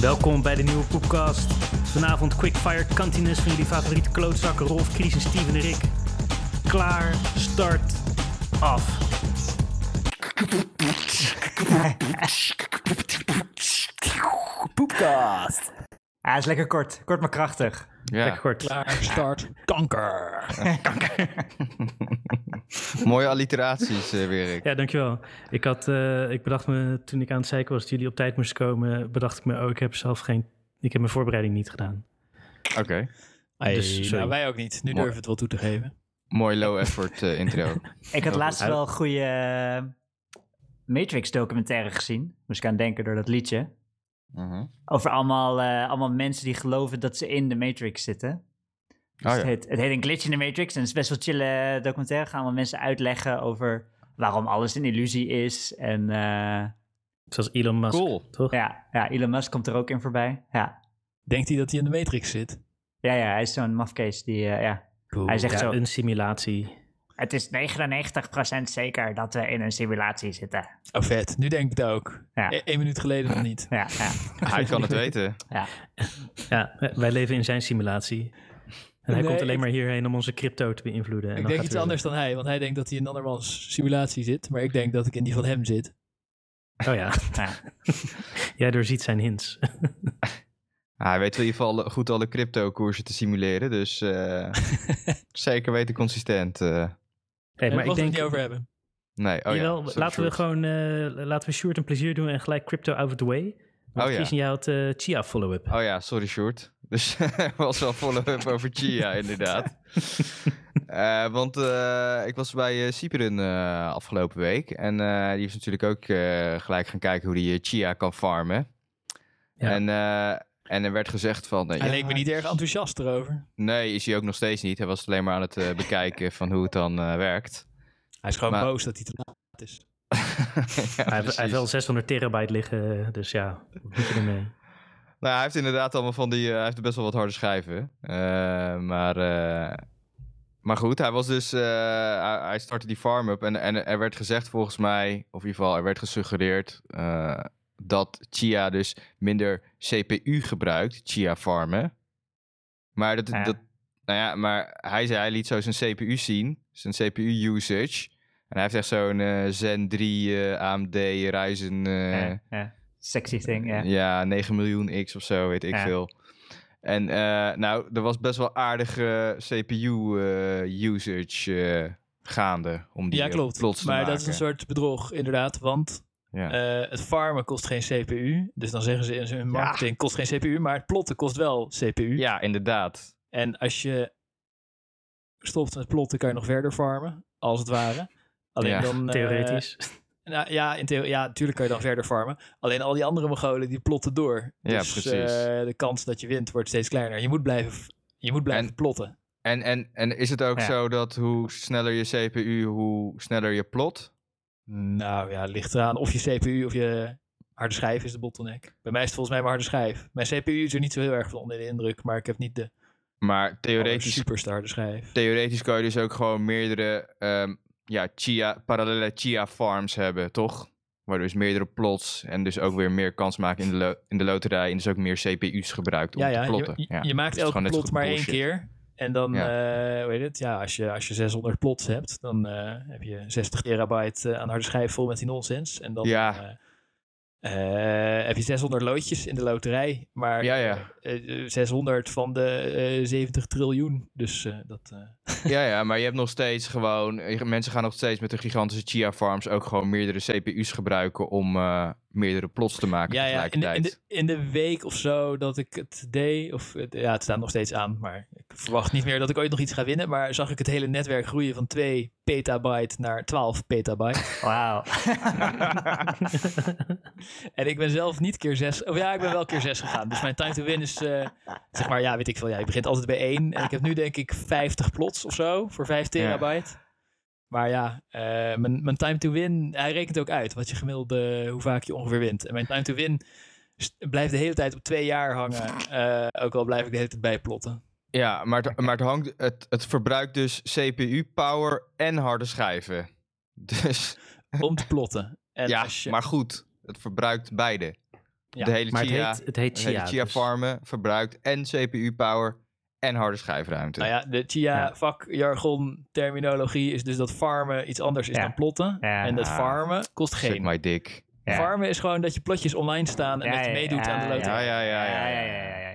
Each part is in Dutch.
Welkom bij de nieuwe Poepcast. Vanavond quickfire cantiness van jullie favoriete klootzakken Rolf, Chris en Steven en Rick. Klaar, start, af. Poepcast. Ja, is lekker kort. Kort maar krachtig. Lekker Ja, kort. Klaar, start, kanker. mooie alliteraties eh, weer. Rick. Ja, dankjewel. Ik, had, eh, ik bedacht me, toen ik aan het zeiken was dat jullie op tijd moesten komen, bedacht ik me, oh, ik heb zelf geen, ik heb mijn voorbereiding niet gedaan. Oké, Dus, nou, wij ook niet. Nu Mooi. durven we het wel toe te geven. mooi low effort eh, intro. Ik had laatst wel een goede eh, Matrix documentaire gezien. Moest ik aan denken door dat liedje. Mhm. Over allemaal, eh, allemaal mensen die geloven dat ze in de Matrix zitten. Dus Oh, het, heet, het heet een glitch in de Matrix. En het is best wel chille documentaire. Gaan allemaal mensen uitleggen over waarom alles een illusie is. En eh, Zoals Elon Musk, Cool. toch? ja, ja, Elon Musk komt er ook in voorbij. Ja, Denkt hij dat hij in de Matrix zit? ja, ja hij is zo'n mafkees die, eh, ja. Hij zegt Ja, zo, een simulatie. het is 99% zeker dat we in een simulatie zitten. Oh, vet. Nu denk ik het ook. Ja. E- Eén minuut geleden nog niet. Ja, ja, Hij kan het weten. ja. Ja, wij leven in zijn simulatie. En hij Nee, komt alleen maar hierheen om onze crypto te beïnvloeden. En Ik dan denk gaat iets anders dan hij, want hij denkt dat hij in een andermans simulatie zit. Maar ik denk dat ik in die van hem zit. Oh ja, ja. jij doorziet zijn hints. Ah, hij weet in ieder geval goed alle crypto-koersen te simuleren. Dus eh, zeker weten consistent. eh. Hey, maar ik ik het denk, niet over hebben. nee, oh jawel, ja. laten we gewoon, eh, laten we Sjoerd een plezier doen en gelijk crypto out of the way. Want Oh ja. Chris en jij had Chia follow-up. Oh ja, sorry Short. Dus er was wel follow-up over Chia inderdaad. Eh, want eh, ik was bij uh, eh, afgelopen week. En eh, die is natuurlijk ook eh, gelijk gaan kijken hoe die Chia kan farmen. Ja. En, eh, en er werd gezegd van... Hij ja, leek me niet erg enthousiast erover. Nee, is hij ook nog steeds niet. Hij was alleen maar aan het eh, bekijken van hoe het dan eh, werkt. Hij is gewoon Maar- boos dat hij te laat is. Ja, hij, heeft, hij heeft wel 600 terabyte liggen, dus ja, wat moet je ermee? Nou, hij heeft inderdaad allemaal van die... eh, hij heeft best wel wat harde schijven. Eh, maar, eh, maar goed, hij was dus... hij, startte die farm-up en, en er werd gezegd volgens mij... Of in ieder geval, er werd gesuggereerd... dat Chia dus minder CPU gebruikt, Chia farmen. Maar dat... Dat nou ja, maar hij zei, hij liet zo zijn CPU zien. Zijn CPU-usage. En hij heeft echt zo'n Zen 3 eh, AMD Ryzen... ja, ja. Sexy thing, ja. ja, 9 miljoen X of zo, weet ik Ja. veel. En eh, nou, er was best wel aardige CPU-usage eh, gaande om die Ja, eh, klopt. plots te Maar maken. dat is een soort bedrog, inderdaad. Want Ja. eh, het farmen kost geen CPU. Dus dan zeggen ze in hun marketing kost geen CPU. Maar het plotten kost wel CPU. ja, inderdaad. En als je stopt met plotten, kan je nog verder farmen, als het ware. Alleen Ja, dan... eh, Theoretisch. Nou, ja, in theo- ja, natuurlijk kan je dan verder farmen. Alleen al die andere Mongolen, die plotten door. Ja, dus, precies. eh, de kans dat je wint wordt steeds kleiner. Je moet blijven, je moet blijven En- plotten. En, en, en is het ook Ja. zo dat hoe sneller je CPU, hoe sneller je plot? Nou ja, ligt eraan of je CPU of je harde schijf is de bottleneck. Bij mij is het volgens mij mijn harde schijf. Mijn CPU is er niet zo heel erg van onder de indruk, maar ik heb niet de Maar theoretisch, superste harde schijf. theoretisch kan je dus ook gewoon meerdere ehm, ja, chia, parallele Chia farms hebben, toch? Waar dus meerdere plots en dus ook weer meer kans maken in de, in de loterij. En dus ook meer CPU's gebruikt om Ja, te plotten. je, je, ja. je maakt is elke plot maar één keer. En dan, Ja. hoe heet het, ja, als je, als je 600 plots hebt, dan eh, heb je 60 terabyte eh, aan harde schijf vol met die nonsens. En dan Ja. Eh, eh, heb je 600 loodjes in de loterij, maar Ja, ja. eh, eh, 600 van de eh, 70 triljoen. Dus eh, dat... eh, Ja, ja, maar je hebt nog steeds gewoon... Mensen gaan nog steeds met de gigantische Chia farms ook gewoon meerdere CPU's gebruiken om eh, meerdere plots te maken ja, ja in, de, in, tegelijkertijd. de, in de week of zo dat ik het deed, of het- ja, het staat nog steeds aan, maar ik Ik verwacht niet meer dat ik ooit nog iets ga winnen, maar zag ik het hele netwerk groeien van 2 petabyte naar 12 petabyte. Wauw. En ik ben zelf niet keer 6, of ja, ik ben wel keer 6 gegaan. Dus mijn time to win is, eh, zeg maar, ja, weet ik veel. Ja, je begint altijd bij 1. En ik heb nu denk ik 50 plots of zo voor 5 terabyte. Maar ja, eh, mijn, mijn time to win, hij rekent ook uit wat je gemiddelde, hoe vaak je ongeveer wint. En mijn time to win blijft de hele tijd op twee jaar hangen. eh, ook al blijf ik de hele tijd bijplotten. Ja, maar het, maar het, hangt, het, het verbruikt dus CPU-power en harde schijven. Dus Om te plotten. En ja, je- maar goed. Het verbruikt beide. Ja, de hele Maar het Chia, heet, het heet het hele Chia. Chia dus- farmen verbruikt en CPU-power en harde schijfruimte. Nou ja, de Chia Ja. vakjargon terminologie is dus dat farmen iets anders is Ja. dan plotten. Ja. En dat Ah. farmen kost Suck geen. my dick. Ja. Farmen is gewoon dat je plotjes online staan en Ja, dat je meedoet ja, aan de loterij. Ja, ja, ja, ja. ja, ja, ja, ja, ja.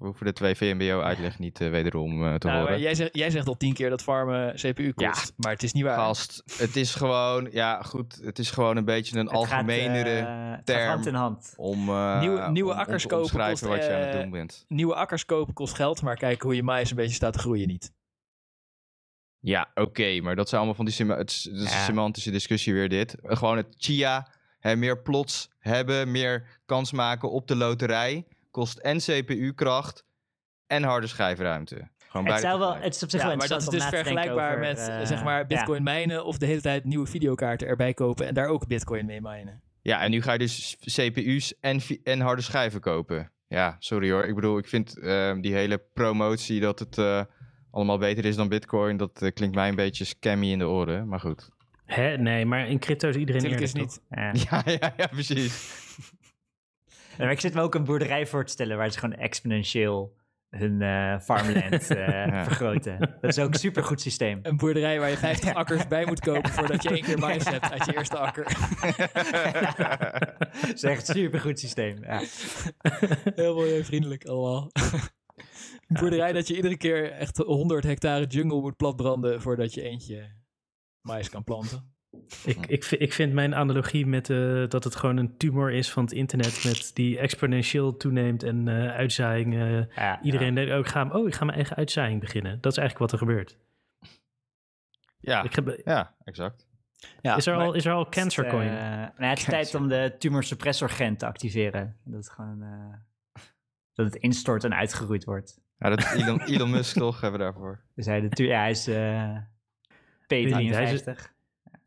We hoeven de twee VMBO-uitleg niet eh, wederom eh, te Nou, horen. jij, zegt, jij zegt al tien keer dat farmen CPU kost, maar het is niet waar. Gast, het is gewoon, ja goed, het is gewoon een beetje een Het algemenere eh, gaat term. hand in hand. om, Nieuwe- nieuwe om- om akkers te kopen kost, wat je aan het doen bent. Nieuwe akkers kopen kost geld, maar kijken hoe je mais een beetje staat te groeien niet. Ja, oké, maar dat zijn allemaal van die het Ja. semantische discussie weer dit. Gewoon het chia, hè, meer plots hebben, meer kans maken op de loterij, kost en CPU-kracht en harde schijfruimte. Gewoon Het, zou wel, het is op zich Ja, wel maar dat is dus vergelijkbaar over, met eh, zeg maar ja. bitcoin mijnen of de hele tijd nieuwe videokaarten erbij kopen en daar ook bitcoin mee minen. Ja, en nu ga je dus CPU's en, en harde schijven kopen. Ja, sorry hoor. Ik bedoel, ik vind ehm, die hele promotie dat het eh, allemaal beter is dan bitcoin, dat eh, klinkt mij een beetje scammy in de oren. Maar goed. Hè? Nee, maar in crypto is iedereen Natuurlijk is eerlijk, toch? niet. Ja. Ja, ja, ja, precies. Maar ik zit me ook een boerderij voor te stellen waar ze gewoon exponentieel hun eh, farmland eh, vergroten. Dat is ook een supergoed systeem. Een boerderij waar je 50 akkers bij moet kopen voordat je één keer mais hebt uit je eerste akker. Dat is echt een supergoed systeem. Ja. Heel milieuvriendelijk allemaal. Een boerderij dat je iedere keer echt 100 hectare jungle moet platbranden voordat je eentje mais kan planten. Ik, ik, ik vind mijn analogie met eh, dat het gewoon een tumor is van het internet met die exponentieel toeneemt en eh uitzaaiing. eh, Ja, iedereen denkt, oh ik, ga, oh, ik ga mijn eigen uitzaaiing beginnen. Dat is eigenlijk wat er gebeurt. ja, Ik heb, ja, exact. Ja, is, er maar- al, is er al Cancer Eh, Coin? nou, het is tijd om de tumor gen te activeren. Dat het gewoon eh, dat het instort en uitgeroeid wordt. Ja, dat Elon, Elon Musk toch, hebben we daarvoor. Dus hij, de tu- ja, eh, hij is- P53.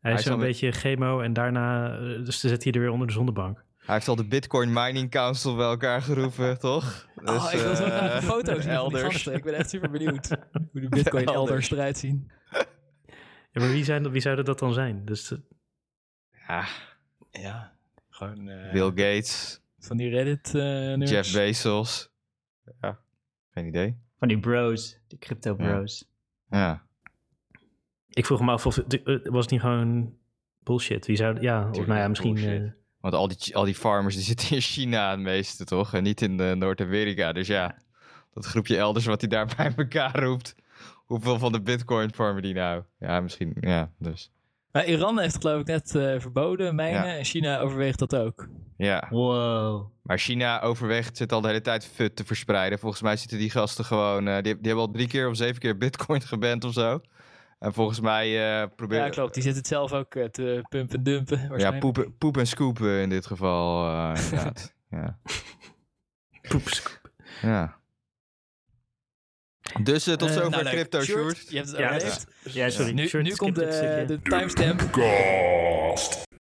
Hij hij is zo'n beetje chemo en daarna, eh, dus dan zet hij er weer onder de zonnebank. Hij heeft al de Bitcoin Mining Council bij elkaar geroepen, toch? Oh, ik wil zo eh, graag een foto zien van die elders. Ik ben echt super benieuwd hoe de bitcoin Elders. eruit zien. Ja, maar wie, zijn, dat- wie zouden dat dan zijn? Dus eh, Ja, Ja, gewoon eh, Bill Gates, van die Reddit eh. Jeff Bezos. Ja, geen idee. Van die bros, die crypto Ja. bros. Ja, ik vroeg me af of het was het niet gewoon bullshit. Wie zou, ja, of nou ja, is misschien... eh, want al die, al die farmers die zitten in China het meeste, toch? En niet in eh, Noord-Amerika. Dus ja, dat groepje elders wat hij daar bij elkaar roept. Hoeveel van de Bitcoin farmen die nou? Ja, misschien, ja, dus. Maar Iran heeft geloof ik net eh, verboden mijnen Ja. en China overweegt dat ook. Ja, Wow. maar China overweegt zit al de hele tijd fut te verspreiden. Volgens mij zitten die gasten gewoon, eh, die, die hebben al drie keer of zeven keer Bitcoin geband of zo. En volgens mij eh proberen... Ja, klopt. Die zit het zelf ook eh, te pumpen en dumpen. Ja, poep, poep en scoopen in dit geval, eh, inderdaad. ja. poeps. ja. Dus eh, tot Eh, zover nou, crypto, Sjoerd. Je hebt het Ja, overleefd. Ja, sorry. Nu, komt de, de timestamp.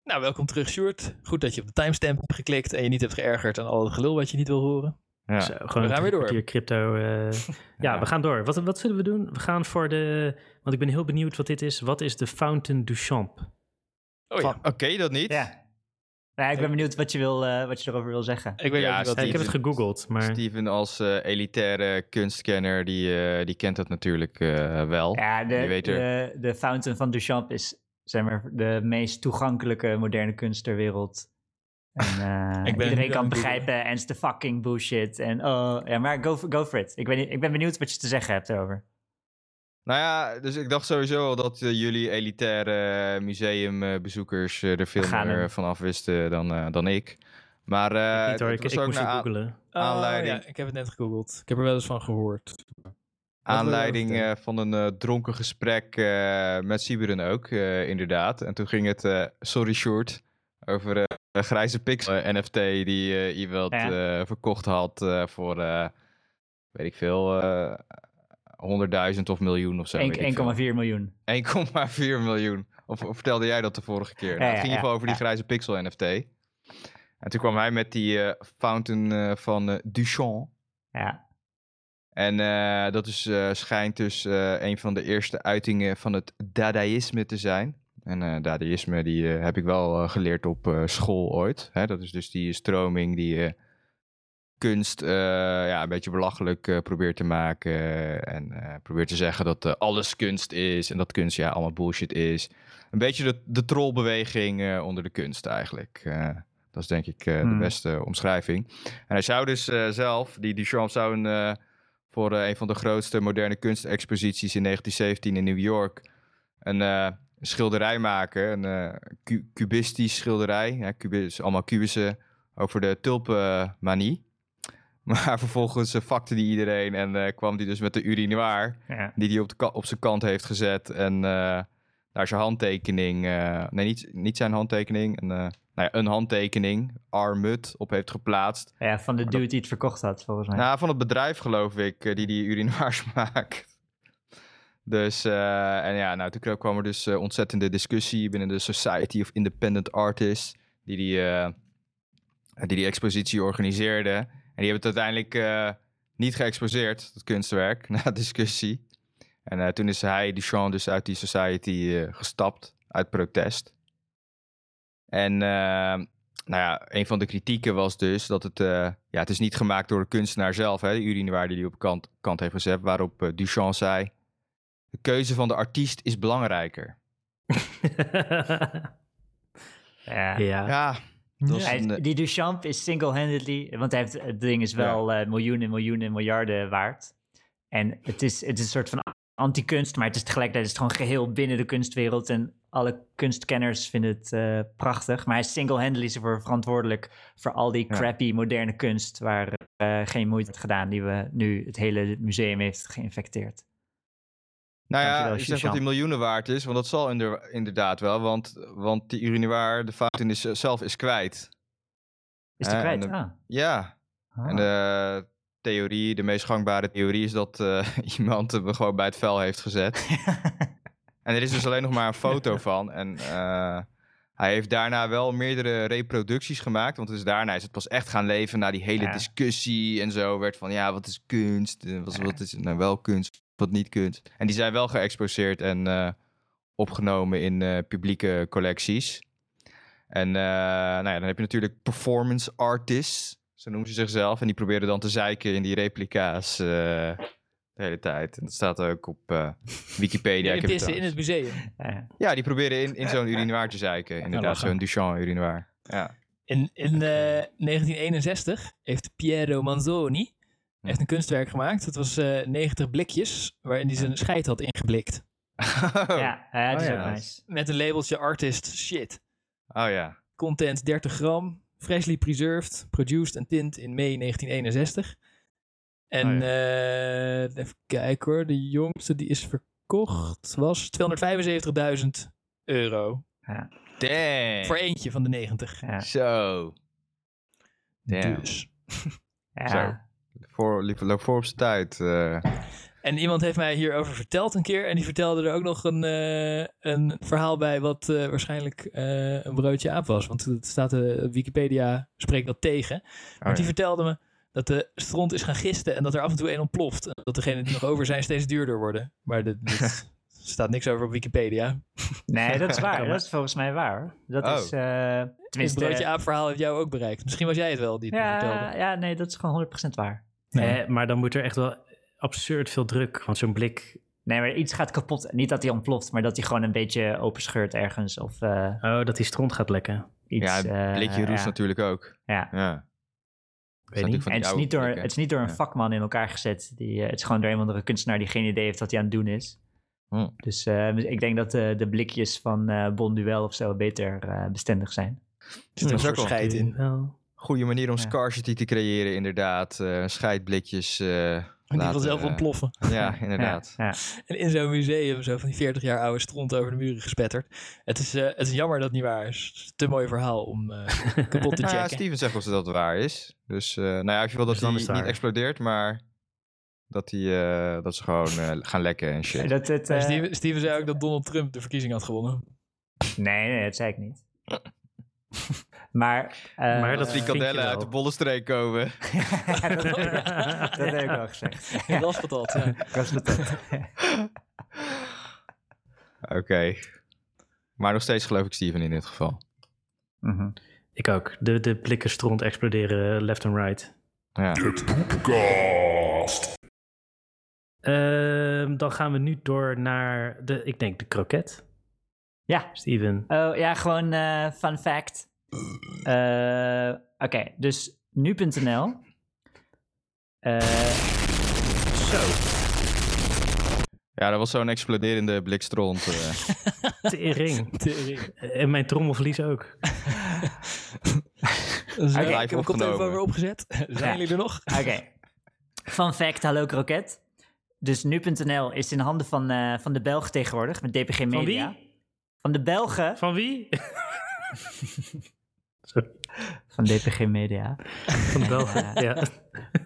Nou, welkom terug, Sjoerd. Goed dat je op de timestamp hebt geklikt en je niet hebt geërgerd aan al het gelul wat je niet wil horen. Ja. Zo, gewoon We gaan een weer door. crypto. eh, ja, we gaan door. Wat, wat zullen we doen? We gaan voor de... Want ik ben heel benieuwd wat dit is. Wat is de Fountain Duchamp? Oh ja, Oké, dat niet. Ja. Nou, ik ben benieuwd wat je, wil, eh, wat je erover wil zeggen. ik weet Ja, wat Ja, ik heb het gegoogeld, maar... Steven als eh, elitaire kunstkenner, die, eh, die kent dat natuurlijk eh, wel. Ja, de, Je weet er- de, de Fountain van Duchamp is zeg maar, de meest toegankelijke moderne kunst ter wereld. En, eh, Ik ben iedereen kan begrijpen en het is de fucking bullshit. En oh, ja, maar go, for- go for it. Ik ben, ik ben benieuwd wat je te zeggen hebt erover. Nou ja, dus ik dacht sowieso al dat eh, jullie elitaire museumbezoekers eh, er veel meer van af wisten dan, eh, dan ik. Maar eh, niet hoor, het ik, ik ook moest het googelen. Oh, aanleiding. ja, ik heb het net gegoogeld. Ik heb er wel eens van gehoord. aanleiding eh, van een eh, dronken gesprek eh, met Siburen ook, eh, inderdaad. En toen ging het, eh, sorry short, over eh, een grijze pixel eh, NFT die eh, iemand Ja. eh, verkocht had eh, voor, eh, weet ik veel, eh 100.000 of miljoen of zo. weet ik veel. 1,4 miljoen. 1,4 miljoen. Of, of vertelde jij dat de vorige keer? Nou, Ja, het ging in ieder geval over die grijze pixel NFT. En toen kwam hij met die eh, fountain eh, van Duchamp. Ja. En eh, dat is, eh, schijnt dus eh, een van de eerste uitingen van het dadaïsme te zijn. En eh dadaïsme die eh, heb ik wel eh, geleerd op school ooit. Hè? Dat is dus die stroming die kunst ja, een beetje belachelijk probeert te maken. en probeert te zeggen dat alles kunst is. En dat kunst ja allemaal bullshit is. Een beetje de, de trollbeweging onder de kunst eigenlijk. Dat is denk ik de Hmm. beste omschrijving. En hij zou dus zelf, die Duchamp zou een, voor een van de grootste moderne kunstexposities in 1917 in New York een schilderij maken. Een eh, cu- cubistisch schilderij. Ja, kubis, allemaal kubussen over de tulpenmanie. Maar vervolgens uh, vakte die iedereen en eh, kwam die dus met de urinoir ja. die hij op, de op zijn kant heeft gezet. En eh, daar zijn handtekening, nee niet, niet zijn handtekening, een, nou ja, een handtekening, Armut, op heeft geplaatst. Ja, van de dude die het verkocht had, volgens mij. Nou, van het bedrijf geloof ik, die die urinoirs maakt. Dus, eh, en ja, nou, toen kwam er dus eh, ontzettende discussie binnen de Society of Independent Artists, die die, eh, die, die expositie organiseerde. En die hebben het uiteindelijk niet geëxposeerd, dat kunstwerk, na discussie. En toen is hij, Duchamp, dus uit die Society gestapt, uit protest. En nou ja, een van de kritieken was dus dat het, ja, het is niet gemaakt door de kunstenaar zelf, hè, de urinoir die hij op kant, kant heeft gezet, waarop Duchamp zei, de keuze van de artiest is belangrijker. ja. ja. Ja, dat is Hij- een, eh, die Duchamp is single-handedly, want hij heeft, het ding is wel eh, miljoenen, miljoenen, miljarden waard. En het is, het is een soort van anti-kunst, maar het is tegelijkertijd is het gewoon geheel binnen de kunstwereld. En alle kunstkenners vinden het eh, prachtig. Maar hij is single-handedly ervoor verantwoordelijk voor al die Ja. crappy moderne kunst waar eh, geen moeite wordt gedaan, die we nu het hele museum heeft geïnfecteerd. Nou ja, je zegt dat die miljoenen waard is, want dat zal inder- inderdaad wel, want, want die urinoir, de fountain is, eh, zelf is kwijt. Is die Eh, kwijt? de- Ah. Ja, Ah. en de theorie, de meest gangbare theorie is dat eh, iemand hem gewoon bij het vel heeft gezet. En er is dus alleen nog maar een foto van. En hij heeft daarna wel meerdere reproducties gemaakt. Want dus daarna is het pas echt gaan leven na die hele Ja. discussie en zo. Werd van, ja, wat is kunst? Ja. wat is nou wel kunst? Wat niet kunst? En die zijn wel geëxposeerd en eh, opgenomen in eh, publieke collecties. En eh, nou ja, dan heb je natuurlijk performance artists. Zo noemen ze zichzelf. En die proberen dan te zeiken in die replica's eh, de hele tijd. En dat staat ook op eh, Wikipedia. in, Ik heb het in het museum. Ja. Die proberen in, in zo'n urinoir te zeiken. Inderdaad, zo'n Duchamp urinoir. Ja. In, in eh, 1961 heeft Piero Manzoni. Echt een kunstwerk gemaakt. Dat was eh 90 blikjes waarin hij zijn scheid had ingeblikt. Oh. Ja, ja, dat is Oh, ook ja. nice. Met een labeltje artist shit. Oh ja. Content 30 gram. Freshly preserved, produced en tint in mei 1961. En Oh eh, even kijken hoor. De jongste die is verkocht was 275.000 euro. Damn. Voor eentje van de 90. Ja. Zo. Damn. Dus. Ja. Zo. Voor, liep- loop voor op zijn tijd. eh. En iemand heeft mij hierover verteld een keer. En die vertelde er ook nog een, eh, een verhaal bij wat eh, waarschijnlijk eh, een broodje aap was. Want het staat eh, Wikipedia spreekt dat tegen. Maar Oh, die vertelde me dat de stront is gaan gisten en dat er af en toe een ontploft. En dat degenen die nog over zijn steeds duurder worden. Maar dit, dit staat niks over op Wikipedia. Nee, dat is waar. Dat is volgens mij waar. Dat Oh. is, eh Het tenminste... broodje aap verhaal heeft jou ook bereikt. Misschien was jij het wel die het me ja, vertelde. ja, nee, dat is gewoon 100% waar. Nee. Eh, maar dan moet er echt wel absurd veel druk. Want zo'n blik. Nee, maar iets gaat kapot. Niet dat hij ontploft, maar dat hij gewoon een beetje openscheurt ergens. Of eh, Oh, dat die stront gaat lekken. iets... ja, eh, het blikje roest ja, natuurlijk ook. Ja. Ja. Weet niet. En het is, niet door, blikken. het is niet door een Ja. vakman in elkaar gezet. Die, eh, het is gewoon door een of andere kunstenaar die geen idee heeft wat hij aan het doen is. Hm. Dus eh, ik denk dat de, de blikjes van eh Bonduel of zo beter eh, bestendig zijn. Er zit een is ook soort wel scheid in. Wel. Goede manier om Ja. scarcity te creëren, inderdaad. Eh scheidblikjes. eh, Die laten, vanzelf ontploffen. Ja, inderdaad. Ja, ja. En in zo'n museum zo van die 40 jaar oude stront over de muren gespetterd. Het is, eh, het is jammer dat het niet waar is. Het is een te mooi verhaal om eh, kapot te Nou ja, checken. Steven zegt of dat waar is. Dus eh, nou ja, als je wil dat Dus dan hij is het niet explodeert, maar dat, die, eh, dat ze gewoon eh, gaan lekken en shit. Dat het, Steven, Steven zei ook dat Donald Trump de verkiezing had gewonnen. nee, nee, dat zei ik niet. maar, eh, Maar dat frikandellen uit de bollenstreek komen. dat, dat heb ik wel gezegd. Dat was patat, ja. Ik was patat. Oké. Maar nog steeds geloof ik Steven in dit geval. Mhm. Ik ook. De, de blikken stront exploderen left and right. Ja. Ehm, dan gaan we nu door naar de, ik denk de kroket. Ja, Steven. Oh ja, gewoon eh, fun fact. Eh, Oké, dus nu.nl. Eh, Zo, ja, dat was zo'n exploderende blikstront. eh. tering. Tering. En mijn trommelvlies ook. Zo, Live ik heb mijn opgenomen. weer opgezet. Zijn Ja. jullie er nog? Oké. Fun fact, hallo kroket. Dus nu.nl is in handen van, eh, van de Belgen tegenwoordig, met DPG Van Media. wie? Van de Belgen. Van wie? Van DPG Media. van de Belgen. ja.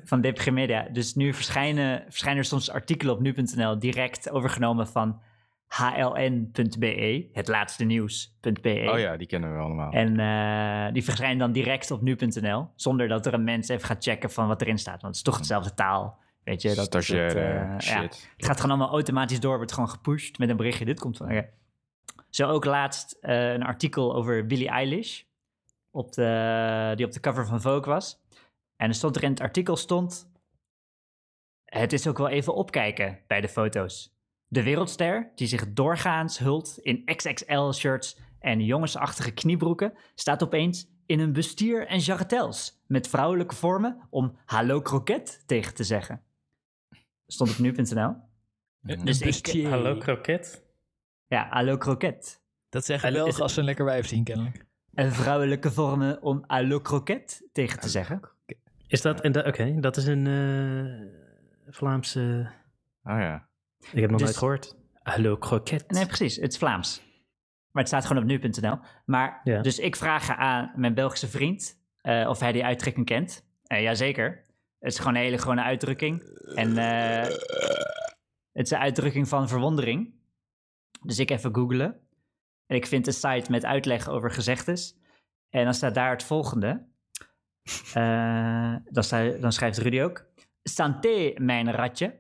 Van DPG Media. Dus nu verschijnen, verschijnen er soms artikelen op nu.nl direct overgenomen van hln.be, het laatste nieuws.be. Oh ja, die kennen we allemaal. En eh, die verschijnen dan direct op nu.nl, zonder dat er een mens even gaat checken van wat erin staat. Want het is toch dezelfde taal. Weet je, dat, Stagiaire dat, eh, ja. shit. Het gaat gewoon allemaal automatisch door, wordt gewoon gepusht met een berichtje. Dit komt van. Zo ook laatst eh, een artikel over Billie Eilish, op de, die op de cover van Vogue was. En er stond er in het artikel stond. Het is ook wel even opkijken bij de foto's. De wereldster, die zich doorgaans hult in XXL-shirts en jongensachtige kniebroeken, staat opeens in een bustier en jarretels met vrouwelijke vormen om hallo kroket tegen te zeggen. Stond op nu.nl. Dus ik- bustier. Hallo kroket. Ja, hallo kroket. Dat zeggen Is Belgen als ze een lekker wijf zien, kennelijk. En vrouwelijke vormen om hallo kroket tegen te zeggen. Is dat, en da- oké, dat is een eh, Vlaamse, Oh ja. ik heb nog Dus- nooit gehoord. Hallo kroket. Nee, precies. Het is Vlaams. Maar het staat gewoon op nu.nl. Maar, Ja. dus ik vraag aan mijn Belgische vriend eh, of hij die uitdrukking kent. Eh jazeker. Het is gewoon een hele gewone uitdrukking. En eh, het is een uitdrukking van verwondering. Dus ik even googlen. En ik vind een site met uitleg over gezegdes. En dan staat daar het volgende. Eh, dan, dan schrijft Rudy ook. Santé, mijn ratje.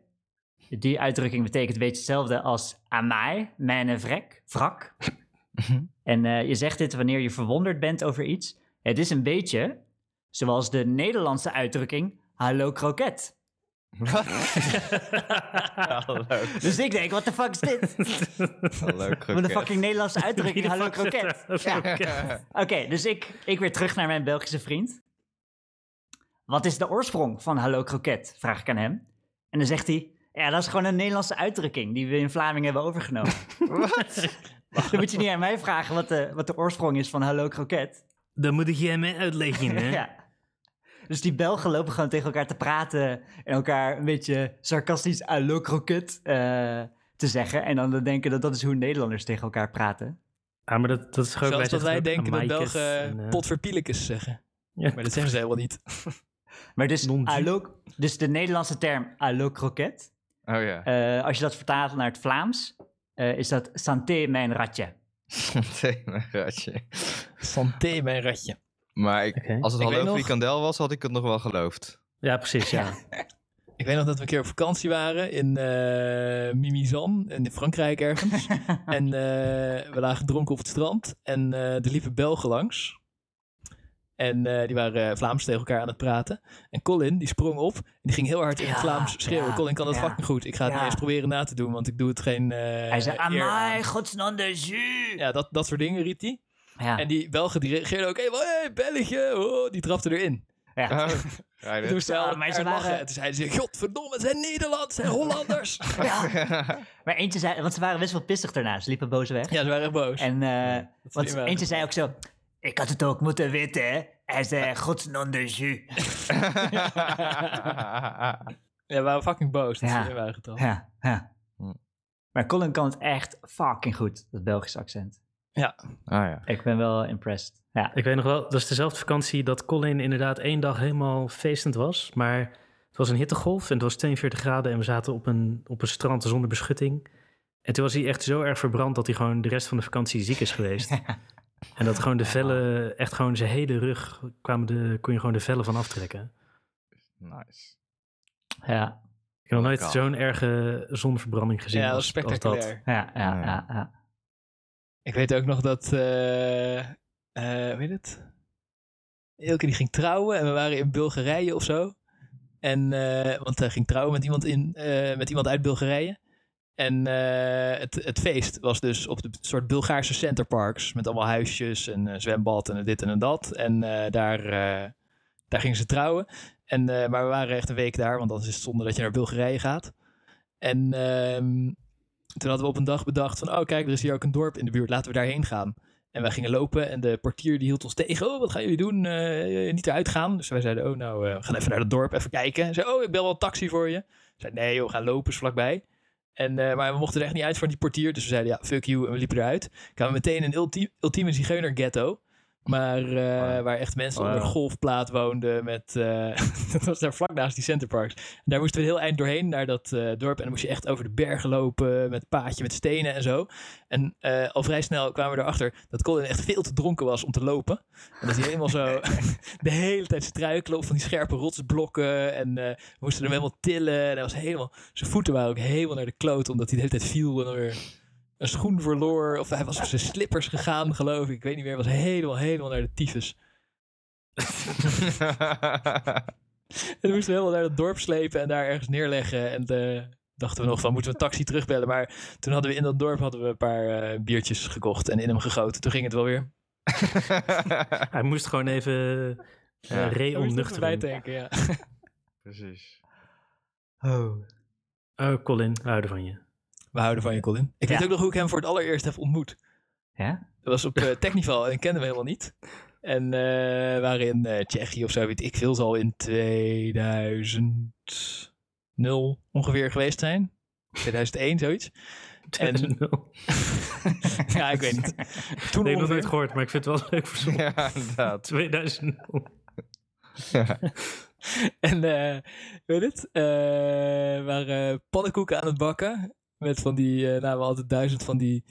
Die uitdrukking betekent weet je hetzelfde als amai, mijn vrek, wrak. en eh, je zegt dit wanneer je verwonderd bent over iets. Het is een beetje zoals de Nederlandse uitdrukking hallo kroket. Hallo, Dus ik denk, wat de fuck is dit? hallo Wat een fucking Nederlandse uitdrukking, hallo kroket. Ja. Oké, dus ik, ik weer terug naar mijn Belgische vriend. Wat is de oorsprong van hallo kroket? Vraag ik aan hem. En dan zegt hij, ja, dat is gewoon een Nederlandse uitdrukking die we in Vlamingen hebben overgenomen. Wat? Dan moet je niet aan mij vragen wat de, wat de oorsprong is van hallo kroket. Dan moet jij mij uitleggen, hè? Ja. Dus die Belgen lopen gewoon tegen elkaar te praten en elkaar een beetje sarcastisch hallo kroket eh, te zeggen. En dan denken dat dat is hoe Nederlanders tegen elkaar praten. Ah, maar dat, dat is gewoon... Zoals dat wij denken dat Belgen en, potverpielekes zeggen. ja. Maar dat zeggen ze helemaal niet. Maar dus, dus de Nederlandse term hallo kroket, Oh ja. eh, als je dat vertaalt naar het Vlaams, eh, is dat santé mijn ratje. Nee, mijn ratje. Santé, mijn ratje. Maar ik, als het Ik hallo nog- frikandel was, had ik het nog wel geloofd. Ja, precies, ja. Ik weet nog dat we een keer op vakantie waren in eh Mimizan, in Frankrijk ergens. en eh, we lagen dronken op het strand en eh er liepen Belgen langs. En eh, die waren eh, Vlaams tegen elkaar aan het praten. En Colin, die sprong op en die ging heel hard in het Vlaams schreeuwen. ja, Colin kan dat ja. fucking goed. Ik ga het Ja. niet eens proberen na te doen, want ik doe het geen eh Hij zei, amai, godsnaam de jus. Ja, dat, dat soort dingen riep hij. Ja, En die Belgen die reageerden ook, hé, hey, België, oh, die trapte erin. ja. Toen Ja, maar ze lachen. toen zeiden ze, godverdomme, het zijn Nederlanders, het zijn Hollanders. Ja. Maar eentje zei, want ze waren best wel pissig daarna, ze liepen boos weg. ja, ze waren echt boos. En eh, want eentje zei ook zo, ik had het ook moeten weten, hè. Hij zei, godsnaam de jus. Ja, we waren fucking boos dat Ja. waren getrapt. Ja, ja. Hm. Maar Colin kan het echt fucking goed, dat Belgisch accent. Ah ja. Ik ben wel impressed. Ja, Ik weet nog wel, dat is dezelfde vakantie dat Colin inderdaad één dag helemaal feestend was. Maar het was een hittegolf en het was 42 graden en we zaten op een, op een strand zonder beschutting. En toen was hij echt zo erg verbrand dat hij gewoon de rest van de vakantie ziek is geweest. En dat gewoon de vellen, echt gewoon zijn hele rug, kwamen de, kon je gewoon de vellen van aftrekken. Nice. ja, Ik heb nog nooit Lekker. zo'n erge zonverbranding gezien Ja, dat was als, als dat. spectaculair. ja, ja, Ja. ja. ja. Ik weet ook nog dat, eh eh, hoe heet het? Elke die ging trouwen en we waren in Bulgarije of zo. En, eh, want hij ging trouwen met iemand, in, met iemand uit Bulgarije. En het, het feest was dus op de soort Bulgaarse centerparks. Met allemaal huisjes en zwembad en dit en dat. En daar, daar gingen ze trouwen. En, maar we waren echt een week daar, want anders is het zonde dat je naar Bulgarije gaat. En ehm, toen hadden we op een dag bedacht van, oh kijk, er is hier ook een dorp in de buurt, laten we daarheen gaan. En wij gingen lopen en de portier die hield ons tegen. Oh, wat gaan jullie doen? Eh, niet eruit gaan. Dus wij zeiden, oh nou, eh, we gaan even naar het dorp, even kijken. Zei, oh, ik bel wel een taxi voor je. Zei, nee joh, we gaan lopen, is vlakbij. En, eh, maar we mochten er echt niet uit voor die portier. Dus we zeiden, ja, fuck you. En we liepen eruit. Kwamen meteen in een ulti- ultieme zigeuner ghetto. Maar eh, waar echt mensen onder Wow. een golfplaat woonden. Met, eh, dat was daar vlak naast die centerparks. En daar moesten we heel eind doorheen naar dat eh, dorp. En dan moest je echt over de bergen lopen. Met paadje met stenen en zo. En al vrij snel kwamen we erachter dat Colin echt veel te dronken was om te lopen. En dat hij helemaal zo de hele tijd struikelen op van die scherpe rotsblokken. En we moesten hem helemaal tillen. En hij was helemaal, zijn voeten waren ook helemaal naar de kloot. Omdat hij de hele tijd viel en dan weer een schoen verloor. Of hij was op zijn slippers gegaan, geloof ik. Ik weet niet meer. Hij was helemaal, helemaal naar de tyfus. En moesten we helemaal naar het dorp slepen en daar ergens neerleggen. En eh, dachten we nog van, moeten we een taxi terugbellen? Maar toen hadden we in dat dorp hadden we een paar eh, biertjes gekocht en in hem gegoten. Toen ging het wel weer. Hij moest gewoon even uh, even re-onnuchteren. bijtanken, ja. Precies. Oh. Oh, Colin, we houden van je. We houden van je, Colin. Ik Ja. weet ook nog hoe ik hem voor het allereerst heb ontmoet. Ja? Dat was op uh, Technival en ik kende hem helemaal niet. En uh, we waren in uh, Tsjechië of zo, weet ik veel, zal in 2000 ongeveer geweest zijn. 2001, zoiets. En, ja, ik weet niet. Toen nee, ik heb nog nooit gehoord, maar ik vind het wel leuk voor Ja, inderdaad. 2000. ja. en uh, weet het, uh, we waren pannenkoeken aan het bakken. Met van die, uh, nou we hadden duizend van die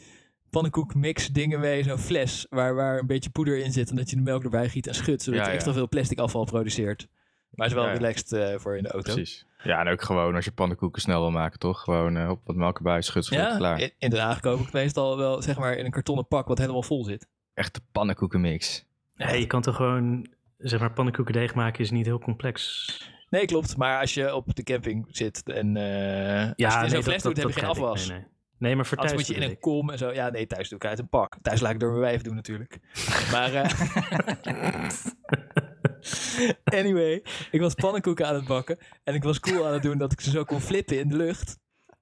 pannenkoek mix dingen mee. Zo'n fles waar, waar een beetje poeder in zit. En dat je de melk erbij giet en schudt. Zodat Ja, je ja. extra veel plastic afval produceert. Maar het is wel Ja, ja. relaxed uh, voor in de auto. Precies. Ja, en ook gewoon als je pannenkoeken snel wil maken, toch? Gewoon uh, op wat melk erbij, schut, schut, Ja, klaar. in, in Den Haag koop ik meestal wel zeg maar in een kartonnen pak wat helemaal vol zit. Echte pannenkoekenmix. Nee, je kan toch gewoon, zeg maar, pannenkoekendeeg maken is niet heel complex. Nee, klopt. Maar als je op de camping zit en uh, ja, als je in zo'n fles doet, heb je geen afwas. Nee, nee. nee, maar voor thuis Anders moet je in een kom en zo. Ja, nee, thuis doe ik uit een pak. Thuis laat ik door mijn wijf doen natuurlijk. maar uh, anyway, ik was pannenkoeken aan het bakken. En ik was cool aan het doen dat ik ze zo kon flippen in de lucht.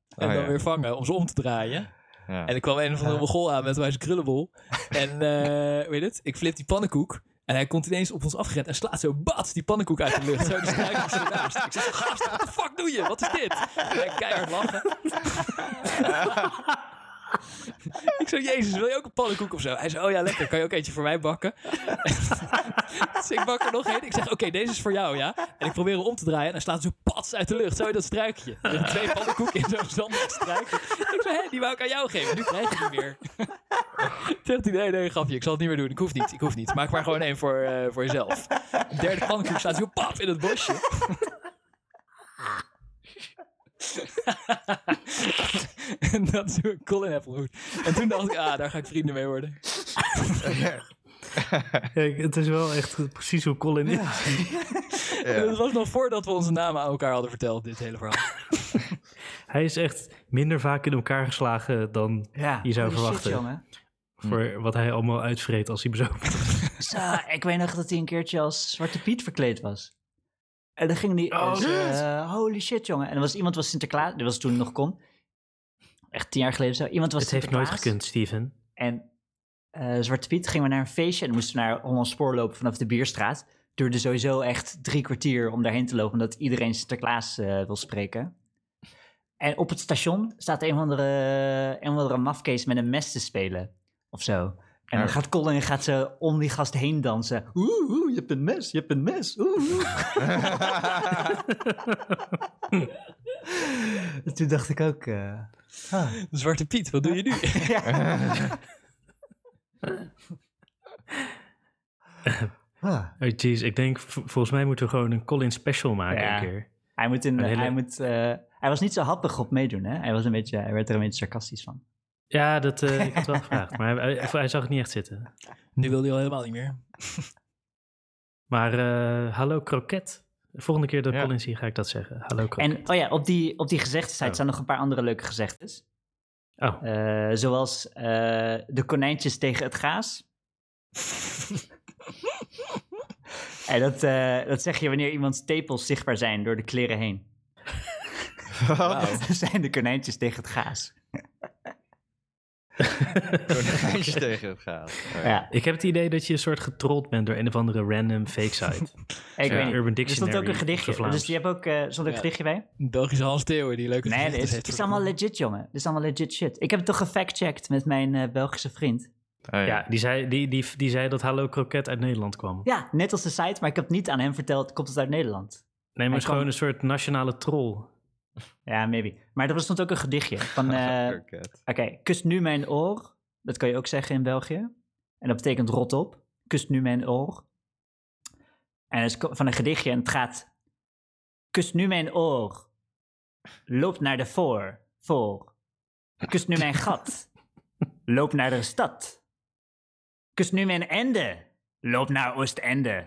En Oh, dan ja. weer vangen om ze om te draaien. Ja. En ik kwam een of andere mogol aan met wijze krullenbol. En uh, weet het, ik flip die pannenkoek. En hij komt ineens op ons afgerend en slaat zo bats die pannenkoek uit de lucht. Zo struikjes ernaast. Ik zeg, gast, wat de fuck doe je? Wat is dit? En hij keihard lachen. ik zo, jezus, wil je ook een pannenkoek of zo? Hij zei, oh ja, lekker. Kan je ook eentje voor mij bakken? dus ik bak er nog één. Ik zeg, oké, deze is voor jou, ja? En ik probeer hem om te draaien en hij slaat zo pats uit de lucht. Zo dat struikje. Er twee pannenkoeken in zo'n zandig struikje. Ik zei, hé, die wou ik aan jou geven. Nu krijg je die meer. Zegt hij, nee, nee, grapje. Ik zal het niet meer doen. Ik hoef niet, ik hoef niet. Maak maar gewoon één voor, uh, voor jezelf. De derde pannenkoek staat zo pap in het bosje. en dat is hoe Colin ontmoet. En toen dacht ik, ah, daar ga ik vrienden mee worden. Kijk, het is wel echt precies hoe Colin is. Ja. Dat was nog voordat we onze namen aan elkaar hadden verteld, dit hele verhaal. Hij is echt minder vaak in elkaar geslagen dan Ja, je zou shit, verwachten. voor wat hij allemaal uitvreet als hij. Zo, ik weet nog dat hij een keertje als Zwarte Piet verkleed was. En dan ging hij... Oh, eh, holy shit, jongen. En er was iemand was Sinterklaas, dit was toen nog kon. Echt tien jaar geleden zo. Iemand was Het heeft nooit gekund, Steven. En eh, Zwarte Piet gingen we naar een feestje en moesten we naar Holland Spoor lopen vanaf de Bierstraat. duurde sowieso echt drie kwartier om daarheen te lopen, omdat iedereen Sinterklaas eh, wil spreken. En op het station staat een of andere, een of andere mafkees met een mes te spelen, of zo. En dan gaat Colin gaat ze om die gast heen dansen. Oeh, oeh, je hebt een mes, je hebt een mes. Oeh, oeh. En Toen dacht ik ook... eh, ah. Zwarte Piet, wat doe je nu? Ah. Oh jeez, ik denk, volgens mij moeten we gewoon een Colin special maken Ja. een keer. Hij, moet in, Een hele- hij, moet, eh, hij was niet zo happig op meedoen, hè? Hij, was een beetje, hij werd er een beetje sarcastisch van. Ja, dat, eh, ik had wel gevraagd, maar hij, hij, hij zag het niet echt zitten. nu wil hij al helemaal niet meer. Maar eh, hallo kroket. De volgende keer dat ik Ja. Colin zie, ga ik dat zeggen. Hallo kroket. En oh ja, op die, op die gezegdesite Oh. staan nog een paar andere leuke gezegdes. Oh, Eh, zoals eh, de konijntjes tegen het gaas. en dat, eh, dat zeg je wanneer iemands tepels zichtbaar zijn door de kleren heen. Wat? Dat zijn de konijntjes tegen het gaas. Konijntje tegen het gaat. Oh, ja. Ja, ik heb het idee dat je een soort getrold bent door een of andere random fake site. ik Ja, weet niet. Urban Er stond ook Dictionary een gedichtje. Dus je hebt ook, eh stond ook een gedichtje bij? Een Belgische Hans Theeuwen die leuke Nee, dit is, dit is allemaal legit, jongen. Dit is allemaal legit shit. Ik heb het toch gefactcheckt met mijn eh, Belgische vriend. Oh, ja. Ja, die zei, die, die, die zei dat Hallo Kroket uit Nederland kwam. Ja, net als de site, maar ik heb niet aan hem verteld, komt het uit Nederland. Nee, maar het is gewoon een soort nationale troll. Ja, maybe. Maar er stond ook een gedichtje van... Kroket. Oké, kus nu mijn oor. Dat kan je ook zeggen in België. En dat betekent rot op. Kus nu mijn oor. En het is van een gedichtje en het gaat... Kus nu mijn oor. Loop naar de voor. Voor. Kus nu mijn gat. Loop naar de stad. Kus nu mijn ende. Loop naar Oostende.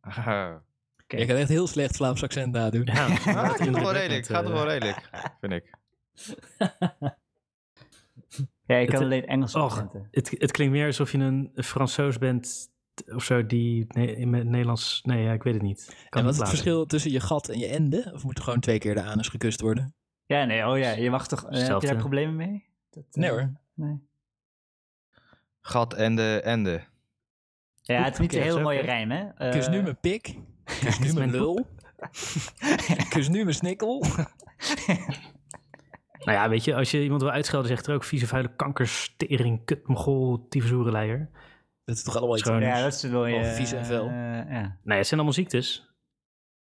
Oh. Je kan echt heel slecht Vlaams accent nadoen. Ja, Ah, gaat toch wel redelijk. Gaat toch eh. wel redelijk, vind ik. Ja, ik kan Het- alleen Engels Och, accenten. het, het klinkt meer alsof je een Fransoos bent of zo die in het Nederlands... Nee, ja, ik weet het niet. Kan en wat is het verschil tussen je gat en je ende? Of moet er gewoon twee keer de anus gekust worden? Ja, nee, oh ja, je mag toch... eh, heb je daar problemen mee? Dat, eh, Nee hoor. Nee. Gat en de ende. Ja, het is niet een hele zo, mooie rijm, hè? Eh, Kus nu mijn pik. Kus nu mijn lul. Kus nu mijn snikkel. Nou ja, weet je, als je iemand wil uitschelden, zegt er ook vieze vuile kankerstering, kut, mogol, tyfusoerenleier. Dat is toch allemaal iets. Ja, dat is wel je... Of vies en vuil. eh, ja, Nee, het zijn allemaal ziektes.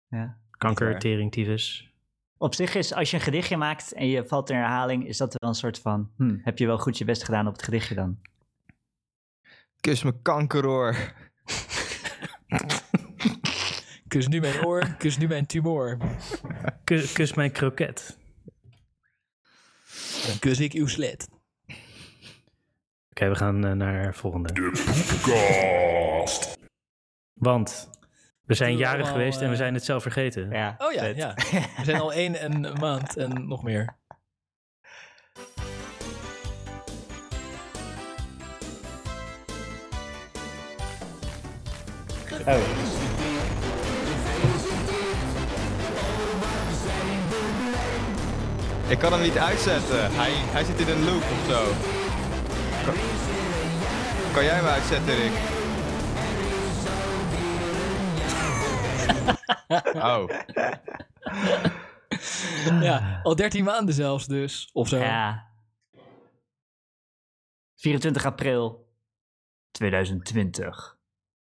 ja. Kanker, tering, tyfus. Op zich is, als je een gedichtje maakt en je valt in herhaling, is dat wel een soort van... Hm, heb je wel goed je best gedaan op het gedichtje dan? Kus me kankeroor. Kus nu mijn oor. Kus nu mijn tumor. Ku- kus mijn kroket. Dan kus ik uw slet. Oké, we gaan eh, naar volgende. Want we zijn allemaal, geweest en we eh, zijn het zelf vergeten. Ja. Oh ja, ja. We zijn al één en een maand en nog meer. Oh. Ik kan hem niet uitzetten. Hij, hij zit in een loop of zo. Kan, kan jij hem uitzetten, Rick? Oh, Ja, al 13 maanden zelfs dus. Of zo. Ja. 24 april 2020.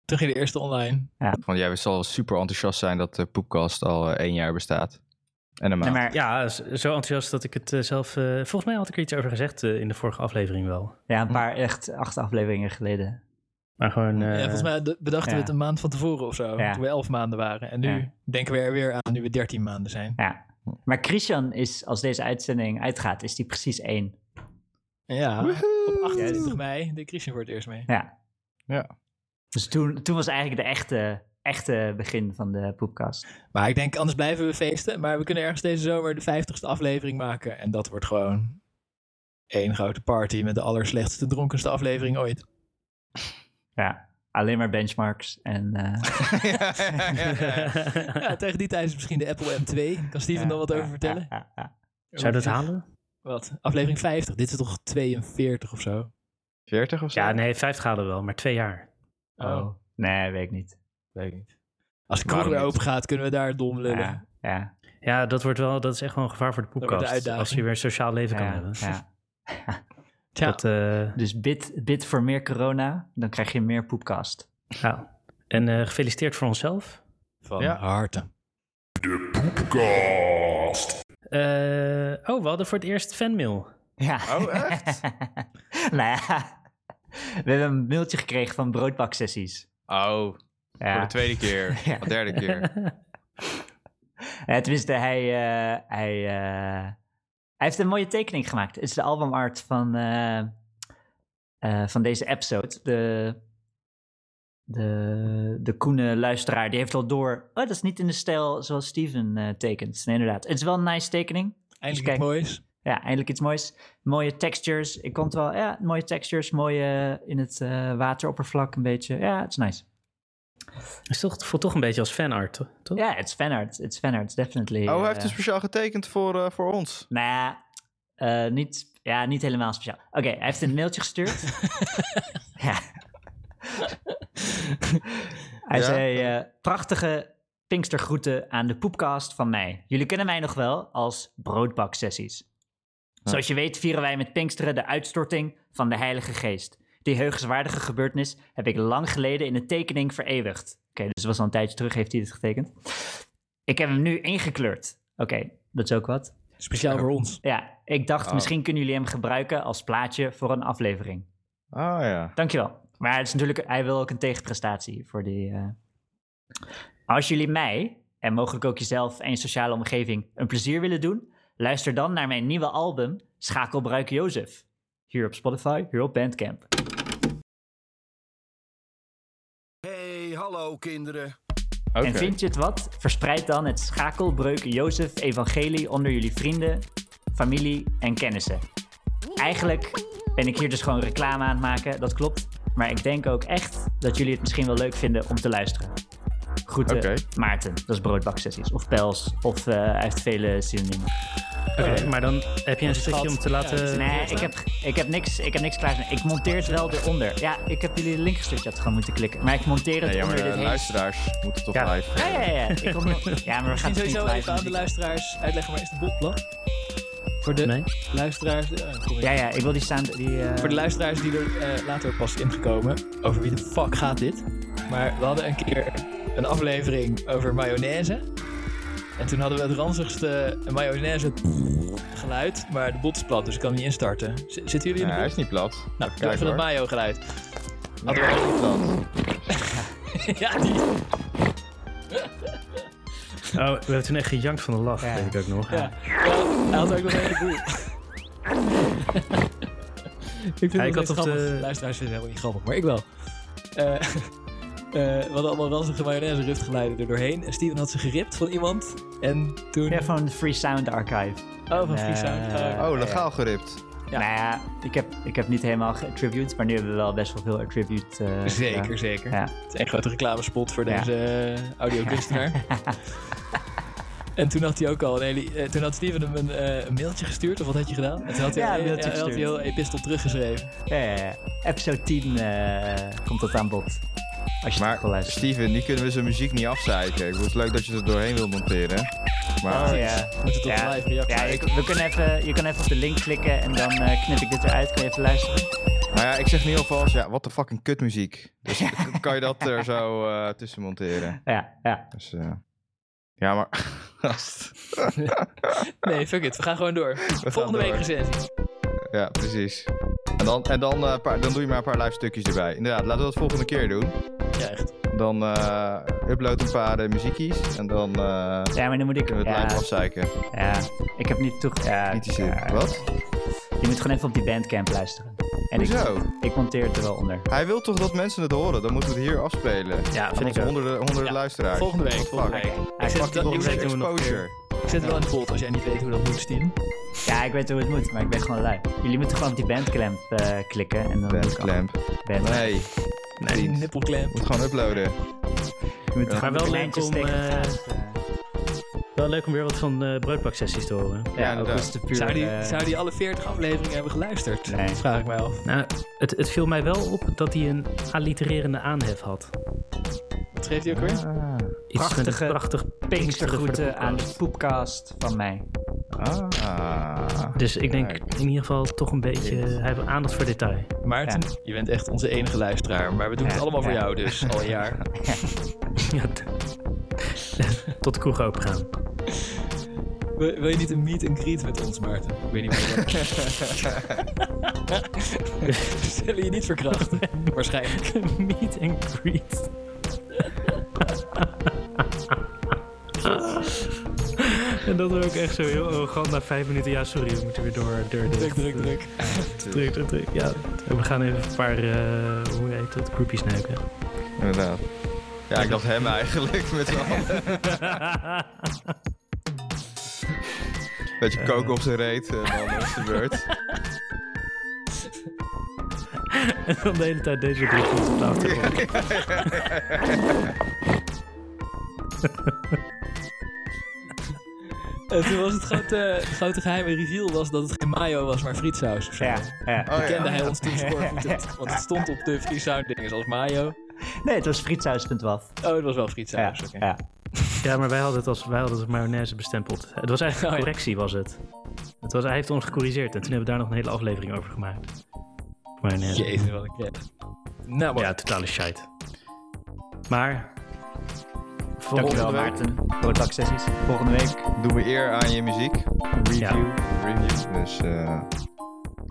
Toen ging de eerste online. van jij zal super enthousiast zijn dat de Poepkast al eh, één jaar bestaat. En een Nee, maand. maar, Ja, zo enthousiast dat ik het eh, zelf... eh, volgens mij had ik er iets over gezegd eh, in de vorige aflevering wel. ja, een paar echt acht afleveringen geleden. Maar gewoon... eh, ja, volgens mij bedachten we het een maand van tevoren of zo. Ja. Toen we 11 maanden waren. En nu Ja. denken we er weer aan nu we 13 maanden zijn. Ja. Maar Christian is, als deze uitzending uitgaat, is die precies één. Ja, op 28 Ja. mei deed Christian voor het eerst mee. Ja. Ja. Dus toen, toen was eigenlijk de echte, echte begin van de poepkast. Maar ik denk, anders blijven we feesten. Maar we kunnen ergens deze zomer de 50ste aflevering maken. En dat wordt gewoon één grote party met de allerslechtste, dronkenste aflevering ooit. Ja. Alleen maar benchmarks en... eh, ja, ja, ja, ja. Ja, tegen die tijd is misschien de Apple M2. Kan Steven ja, er wat ja, over vertellen? ja, ja, ja. Zou je dat halen? Wat? Aflevering 50. Dit is toch 42 of zo? 40 of zo? Ja, nee, 50 halen we wel, maar twee jaar. Oh. Nee, weet ik niet. Weet ik niet. Als de kroeg weer open gaat, kunnen we daar dom lullen. Ja, ja, Ja, dat wordt wel, dat is echt wel een gevaar voor de de podcast. Als je weer een sociaal leven kan ja, hebben. ja. Dat, eh, Dus bid, bid voor meer corona, dan krijg je meer poepcast. ja. En eh, gefeliciteerd voor onszelf. van Ja. harte. Eh, oh, we hadden voor het eerst fanmail. Ja. Oh, echt? nou ja, we hebben een mailtje gekregen van broodbaksessies. Oh, Ja. voor de tweede keer. Ja. Of derde keer. Eh, tenminste, hij, eh, hij, eh, hij heeft een mooie tekening gemaakt. Het is de albumart van, eh, eh, van deze episode. De, de, de koene luisteraar, die heeft al door... Oh, dat is niet in de stijl zoals Steven eh, tekent. Nee, inderdaad. Het is wel een nice tekening. Eindelijk kijk. iets moois. Ja, eindelijk iets moois. Mooie textures. Ik kon het wel... Ja, mooie textures. Mooie in het eh, wateroppervlak een beetje. Ja, het is nice. Het toch, voelt toch een beetje als fanart, to- toch? Ja, het is fanart. Het is fanart, definitely. Oh, hij eh, heeft dus speciaal getekend voor, eh, voor ons. Nou ja, eh, niet, ja, niet helemaal speciaal. Oké, hij heeft een mailtje gestuurd. ja. Hij Ja? zei, eh, prachtige Pinkstergroeten aan de poepcast van mij. Jullie kennen mij nog wel als broodbaksessies. Zoals je weet vieren wij met Pinksteren de uitstorting van de Heilige Geest. Die heugenswaardige gebeurtenis heb ik lang geleden in een tekening vereeuwigd. Oké, dus het was al een tijdje terug heeft hij dit getekend. Ik heb hem nu ingekleurd. Oké, dat is ook wat. Speciaal voor ons. Ja, ik dacht Oh. misschien kunnen jullie hem gebruiken als plaatje voor een aflevering. Oh ja. Dankjewel. Maar het is natuurlijk, hij wil ook een tegenprestatie voor die. eh. Als jullie mij, en mogelijk ook jezelf en je sociale omgeving, een plezier willen doen, luister dan naar mijn nieuwe album Schakelbruik Jozef. Hier op Spotify, hier op Bandcamp. Hallo kinderen. En vind je het wat? Verspreid dan het Schakelbreuk Jozef evangelie onder jullie vrienden, familie en kennissen. Eigenlijk ben ik hier dus gewoon reclame aan het maken, dat klopt. Maar ik denk ook echt dat jullie het misschien wel leuk vinden om te luisteren. Groeten. Maarten. Dat is broodbaksessies. Of Pels. Of eh, hij heeft vele synoniemen. Oké, maar dan heb je een stukje om te laten... Nee, ik heb, ik heb niks, ik heb niks klaar. Ik monteer het wel eronder. Ja, ik heb jullie de link gestuurd. Je had gewoon moeten klikken. Maar ik monteer het Nee, ja, maar onder de dit hele... luisteraars moeten toch Ja. live. Ja, ja, ja. Ik kom ja, maar we gaan Misschien het niet sowieso live even aan de luisteraars uitleggen waar is de botplan? Voor de Nee? luisteraars... eh. Ja, ja, ik wil die staan. Die, eh, Voor de luisteraars die er eh, later pas ingekomen, over wie de fuck gaat dit? Maar we hadden een keer een aflevering over mayonaise. En toen hadden we het ranzigste mayonaise geluid, maar de bot is plat, dus ik kan hem niet instarten. Z- zitten jullie in Ja, de hij bot? is niet plat. Nou, doe Kijk even dat mayo geluid. Hij is niet plat. ja, die. Oh, we hebben toen echt gejankt van de lach, Ja. weet ik ook nog. Ja. Ja, hij had ook nog een heleboel. ik vind Ja, het ik had op de- Luisteraars vinden het helemaal niet grappig, maar ik wel. Eh, eh, we hadden allemaal ranzige mayonaise riftgeluiden er doorheen. En Steven had ze geript van iemand. En toen... Ja, van de Free Sound Archive. Oh, van Free Sound. Eh, Oh. Oh, legaal geript. Ja. Nou ja, ik heb, ik heb niet helemaal geattribute, maar nu hebben we wel best wel veel attribute. eh, Zeker, zeker. Ja. Het is een grote reclamespot voor Ja. deze uh, audiokunstenaar. en toen had hij ook al een hele... toen had Steven hem een, eh, een mailtje gestuurd, of wat had je gedaan? En toen had hij, Ja, een, een mailtje had hij gestuurd. heel epistel teruggeschreven. Ja, ja, ja. Episode 10 eh, komt dat aan bod. Als je het Maar. Steven, nu kunnen we zijn muziek niet afzeiken. Ik bedoel, het leuk dat je er doorheen wil monteren. Maar Oh ja. We moeten tot Ja. live reactie. Ja, ik- we kunnen even, je kan even op de link klikken en dan eh, knip ik dit eruit. Kan je even luisteren? Nou ja, ik zeg nu alvast, ja, wat de fucking kutmuziek. Dus kan je dat er zo eh, tussen monteren. Ja, ja. Dus, eh, ja, maar... gast. Nee, fuck it. We gaan gewoon door. Volgende week door. recensie. Ja, precies. En dan, en dan, eh, paar- dan doe je maar een paar live stukjes erbij. Inderdaad, laten we dat volgende keer doen. Ja, echt. Dan eh, upload een paar eh, muziekjes en dan eh, Ja, maar dan moet ik... kunnen we het ja, live afzeiken. ja, ik heb niet toe... Ja, Niet die zin. ja. Wat? Je moet gewoon even op die bandcamp luisteren. En ik, Hoezo? ik monteer het er wel onder. Hij wil toch dat mensen het horen? Dan moeten we het hier afspelen. Ja, vind ik ook. honderden, honderden Ja, luisteraars. Volgende week. Volgende week. Hij Ik ik, Volgende week exposure. Ik zet het wel in de pot als jij niet weet hoe dat moet, Steven. Ja, ik weet hoe het moet, maar ik ben gewoon lui. Jullie moeten gewoon op die bandclamp eh, klikken en dan... Bandclamp. Band. Nee, Nee, vriend. Nippelklem. moet gewoon uploaden. Je moet Ja. gewoon Maar wel de leuk om, tegen eh, Wel leuk om weer wat van uh, broodbaksessies te horen. Ja, is het puur... Zou die, zou die alle 40 afleveringen hebben geluisterd? Nee. Vraag ik mij af. Nou, het, het viel mij wel op dat hij een allitererende aanhef had. Wat geeft hij ook weer? Iets met Prachtige een prachtig Pinkstergroeten aan podcast. de poepcast van mij. Ah. Dus ik denk in ieder geval toch een beetje... Hij heeft aandacht voor detail. Maarten, je bent echt onze enige luisteraar. Maar we doen het Ja, allemaal voor ja. jou dus, al een jaar. Tot de kroeg open gaan. Wil, wil je niet een meet and greet met ons, Maarten? Ik weet niet meer. We zullen je niet verkrachten. Waarschijnlijk. Meet and greet. En dat we ook echt zo heel arrogant na vijf minuten... Ja, sorry, we moeten weer door. door Druk, druk, druk. druk, druk, druk. Ja, we gaan even een paar, eh, hoe heet dat, groupies neuken. Inderdaad. Ja, ik dacht hem eigenlijk met z'n allen. Beetje koken op zijn reet en dan is de beurt. en dan de hele tijd deze drie op de achtergrond. En toen was het grote, het grote geheime reveal was dat het geen mayo was, maar frietsaus of zo. Ja, ja. Oh, ja. Kende hij ons toen. Want het stond op de free dingen als mayo. Nee, het was frietsaus.waf. Oh, het was wel Ja, frietsaus. oké. ja. Ja, maar wij hadden het als, wij hadden het als mayonaise bestempeld. Het was eigenlijk Oh, een ja. correctie, was het. het was, hij heeft ons gecorrigeerd en toen hebben we daar nog een hele aflevering over gemaakt. Mayonaise. Jezus, wat een kret. Nou, maar Ja, totale shite. Maar... volgende Dankjewel week. Maarten voor de dagsessies. Volgende week Doen we eer aan je muziek. review. Ja. Review. Dus, eh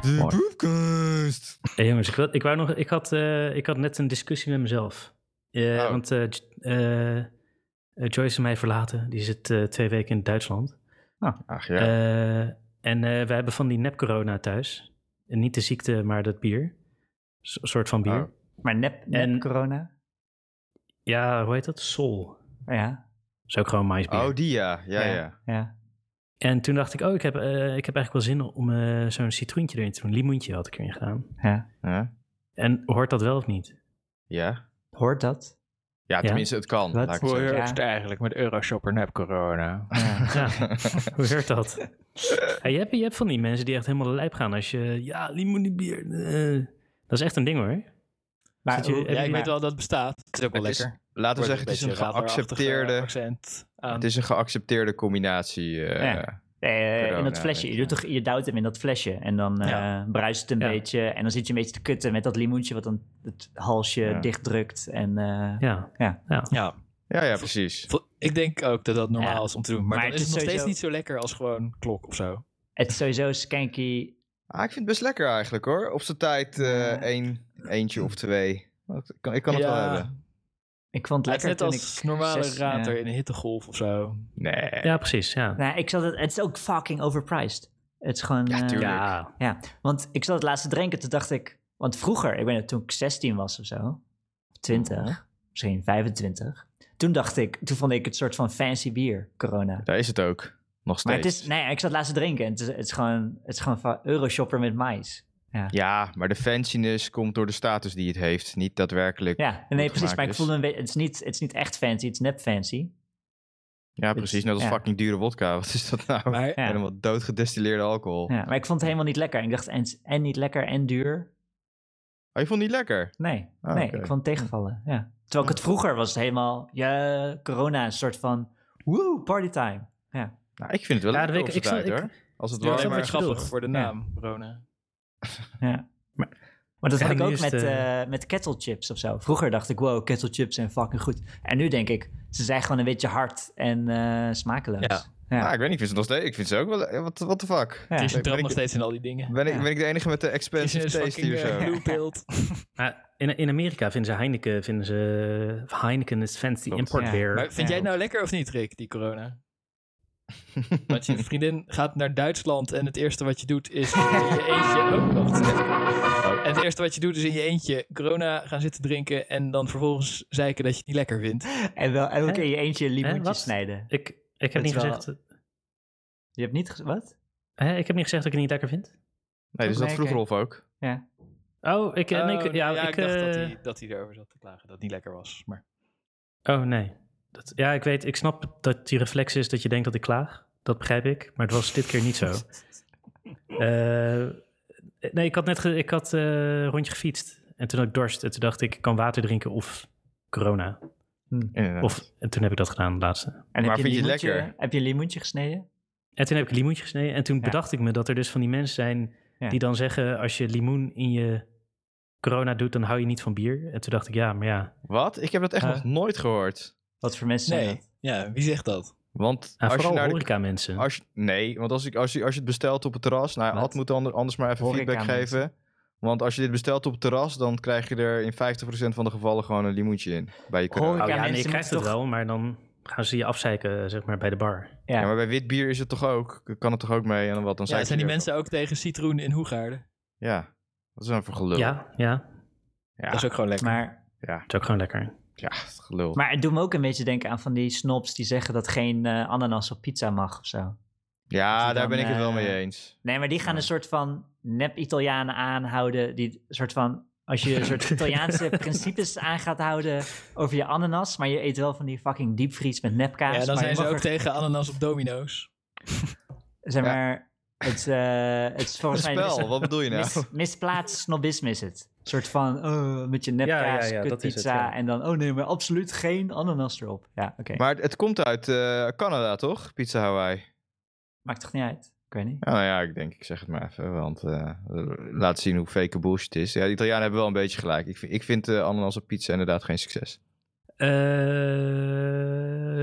de. Hey jongens, ik, wil, ik, wou nog, ik, had, eh, ik had net een discussie met mezelf. Eh, Oh. Want eh, eh, eh, Joyce heeft mij verlaten. Die zit eh, twee weken in Duitsland. Ach ja. Eh, en eh, we hebben van die nep-corona thuis. En niet de ziekte, maar dat bier. S- Een soort van bier. Oh. Maar nep, nep En- corona? Ja, hoe heet dat? Sol. Ja, Dat is ook gewoon maisbier. oh, die ja. Ja, ja. ja. En toen dacht ik, oh, ik heb, eh, ik heb eigenlijk wel zin om eh, zo'n citroentje erin te doen. Limoentje had ik erin gedaan. ja. Huh? En hoort dat wel of niet? Ja. Hoort dat? Ja, tenminste, het kan. Wat? Laat ik het hoe Ja. heurt het eigenlijk met Euroshopper nep corona? Ja. Ja, hoe heurt dat? Ja, je, hebt, je hebt van die mensen die echt helemaal de lijp gaan als je... Ja, limoenbier. eh. Dat is echt een ding hoor. Maar je- Ja, ik weet wel dat het bestaat. Het is ook wel Het is- lekker. Laten we zeggen, het is een radarachtig, geaccepteerde... eh, accent aan. Het is een geaccepteerde combinatie. eh, Ja. Eh, in dat flesje. Je, doet toch, je duwt hem in dat flesje en dan eh bruist het een Ja. beetje. En dan zit je een beetje te kutten met dat limoentje wat dan het halsje Ja. dichtdrukt. En, eh, Ja. Ja. ja. Ja, Ja, ja, precies. vo- ik denk ook dat dat normaal Ja. is om te doen. Maar, Maar dan het is het nog steeds niet zo lekker als gewoon klok of zo. Het is sowieso skanky. Ah, ik vind het best lekker eigenlijk hoor. Op zijn tijd eh één, eentje of twee. Ik kan, ik kan het wel hebben. Ik vond Het het is lekker net toen als ik normale zes- rater ja. in een hittegolf of zo. Nee. ja, precies. Ja. Nou, ik zat het, het is ook fucking overpriced. Het is gewoon... Ja, eh. Ja. Ja, want ik zat het laatste drinken, toen dacht ik... Want vroeger, ik weet niet, toen ik 16 was of zo, of 20, misschien 25... Toen dacht ik, toen vond ik het soort van fancy bier, corona. Daar is het ook. Nog steeds. Maar het is, nee, ik zat laatst te drinken en het is, het is gewoon, het is gewoon van Euroshopper met mais. Ja, maar de fanciness komt door de status die het heeft. Niet daadwerkelijk. Ja, Ja, nee, precies, maar ik voelde een beetje, het is niet, het is niet echt fancy, het is nep fancy. precies. Net als ja. fucking dure wodka. Wat is dat nou? Maar Ja. Helemaal doodgedestilleerde alcohol. Ja, maar ik vond het helemaal niet lekker. Ik dacht, en, en niet lekker en duur. Oh, je vond het niet lekker? Nee, Ah, nee, ik vond het tegenvallen, ja. Terwijl ik het vroeger was het helemaal, ja, corona, een soort van, woe, partytime. Ja, Nou, ik vind het wel Ja, lekker weet op ik- ik tijd hoor. Als het wat maar grappig voor de Ja. naam, Rona. Ja. Maar dat had ik ook met, het, eh met kettle chips of zo. Vroeger dacht ik, wow, kettle chips zijn fucking goed. En nu denk ik, ze zijn gewoon een beetje hard en eh, smakeloos. Ja. Ja. Ah, ik weet niet, ik vind ze nog steeds. Ik vind ze ook wel. Wat what the fuck? Ja. Trapt ik- nog steeds in al die dingen. Ben ik, Ja. ben ik de enige met de expensive taste hier zo? blue in, in Amerika vinden ze Heineken, vinden ze Heineken is fancy Klopt. import Ja. beer. Maar vind Ja. jij het nou lekker of niet, Rick, die corona? Want je vriendin gaat naar Duitsland en het eerste wat je doet is in je eentje... Oh, wacht even. En het eerste wat je doet is in je eentje corona gaan zitten drinken en dan vervolgens zeiken dat je het niet lekker vindt. En wel elke Hè? keer je eentje een Hè, limoentje wat? snijden. Ik, ik, heb Dat niet wel- gezegd, Je hebt niet, ge- wat? hè, ik heb niet gezegd dat ik het niet lekker vind. Nee, dus dat vroeg. Rolf ook. Ja. Oh, ik, nee, ik- Oh, ja, ja, ik, ik, dacht dat eh, hij, dat hij erover zat te klagen, dat het niet lekker was. Maar Oh, nee. Dat, ja, ik weet, ik snap dat die reflex is dat je denkt dat ik klaag. Dat begrijp ik, maar het was dit keer niet zo. Eh, nee, ik had net ge- ik had, eh, een rondje gefietst en toen had ik dorst. En toen dacht ik, ik kan water drinken of corona. Inderdaad. Of, en toen heb ik dat gedaan, de laatste. En Maar vind je lekker? heb je een limoentje gesneden? En toen heb ik een limoentje gesneden. En toen Ja. bedacht ik me dat er dus van die mensen zijn Ja. die dan zeggen... als je limoen in je corona doet, dan hou je niet van bier. En toen dacht ik, ja, maar ja... Wat? Ik heb dat echt nog nooit gehoord. Wat voor mensen zijn Nee, dat? ja, wie zegt dat? Want Nou, als je vooral naar de horeca mensen. Als je, nee, want als, ik, als, je, als je het bestelt op het terras... Nou, Wat? Ad moet ander- anders maar even Horeca feedback mensen. geven. Want als je dit bestelt op het terras... dan krijg je er in 50% van de gevallen gewoon een limoentje in. Bij je Oh ja, nee, je krijgt het toch- wel, maar dan gaan ze je afzeiken, zeg maar, bij de bar. Ja. Ja, maar bij wit bier is het toch ook? Kan het toch ook mee? En wat dan Ja, zijn die mensen ook tegen citroen in Hoegaarden? Ja, dat is een voor gelul. Ja, ja, ja, Dat is ook gewoon lekker. Maar, ja, dat is ook gewoon lekker. Ja, gelul. maar het doet me ook een beetje denken aan van die snobs die zeggen dat geen eh, ananas op pizza mag of zo. ja, daar dan, ben ik het wel mee eh, eens. Nee, maar die gaan een soort van nep-Italianen aanhouden. Die een soort van, als je een soort Italiaanse principes aan gaat houden over je ananas, maar je eet wel van die fucking diepvries met nepkaas. ja, dan maar zijn ze ook er- tegen ananas op domino's. Zeg Ja. Het, eh, het is Een volgens mij... spel, wat bedoel je nou? Mis, misplaatst snobisme is het. Een soort van, oh, met je nepkaas, ja, ja. en dan, oh nee, maar absoluut geen ananas erop. Ja, oké. Maar het, het komt uit eh, Canada, toch? Pizza Hawaii. Maakt toch niet uit? Ik weet niet. Ja, nou ja, ik denk, ik zeg het maar even, want eh, laat zien hoe fake bullshit is. Ja, de Italianen hebben wel een beetje gelijk. Ik vind, ik vind eh, ananas op pizza inderdaad geen succes. Eh,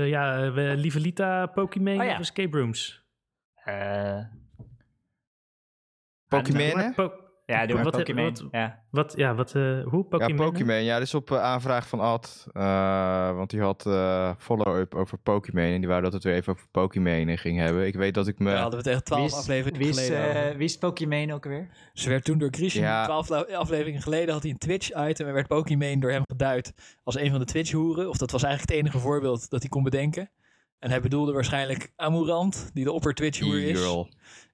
ja, we, Lieve Lita, Pokémon Oh ja. of escape rooms? Eh, Pokémon? Po- ja, doe Wat- Pokémon. wat- ja. wat, ja, wat, eh, hoe? Ja, Pokémon? Pokémon. Ja, dat is op eh, aanvraag van Ad. eh, want die had eh, follow-up over Pokémon. En die wou dat het weer even over Pokémon ging hebben. Ik weet dat ik me... Daar hadden we het echt Wie twaalf is, afleveringen wie is, geleden eh, wie is Pokémon ook alweer? Ze werd toen door Christian, Ja. twaalf afleveringen geleden, had hij een Twitch-item en werd Pokémon door hem geduid als een van de Twitch-hoeren. Of dat was eigenlijk het enige voorbeeld dat hij kon bedenken. En hij bedoelde waarschijnlijk Amurant, die de opper Twitch-hoer is.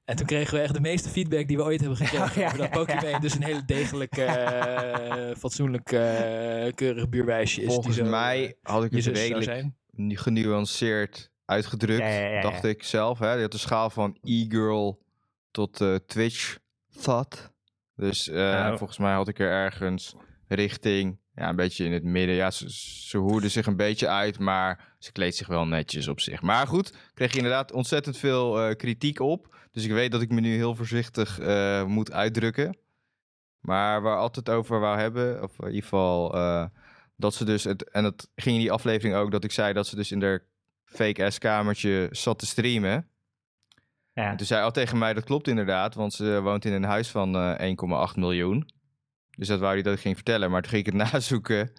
En toen kregen we echt de meeste feedback die we ooit hebben gekregen. Ja, over dat ja, ja. Pokémon dus een hele degelijk, eh, fatsoenlijk, eh, keurig buurwijsje is. Volgens die zo, mij had ik het redelijk genuanceerd uitgedrukt, Ja, ja, ja, ja. dacht ik zelf. Hè? Die had een schaal van e-girl tot eh, Twitch thought. Dus eh, Nou. volgens mij had ik er ergens richting, ja, een beetje in het midden. Ja, ze, ze hoerde zich een beetje uit, maar ze kleedt zich wel netjes op zich. Maar goed, kreeg je inderdaad ontzettend veel eh, kritiek op. Dus ik weet dat ik me nu heel voorzichtig eh, moet uitdrukken. Maar waar altijd over wou hebben, of in ieder geval eh, dat ze dus, het, en dat ging in die aflevering ook, dat ik zei dat ze dus in haar fake-ass kamertje zat te streamen. Ja. En toen zei al tegen mij, dat klopt inderdaad, want ze woont in een huis van eh 1,8 miljoen. Dus dat wou hij dat ik ging vertellen. Maar toen ging ik het nazoeken,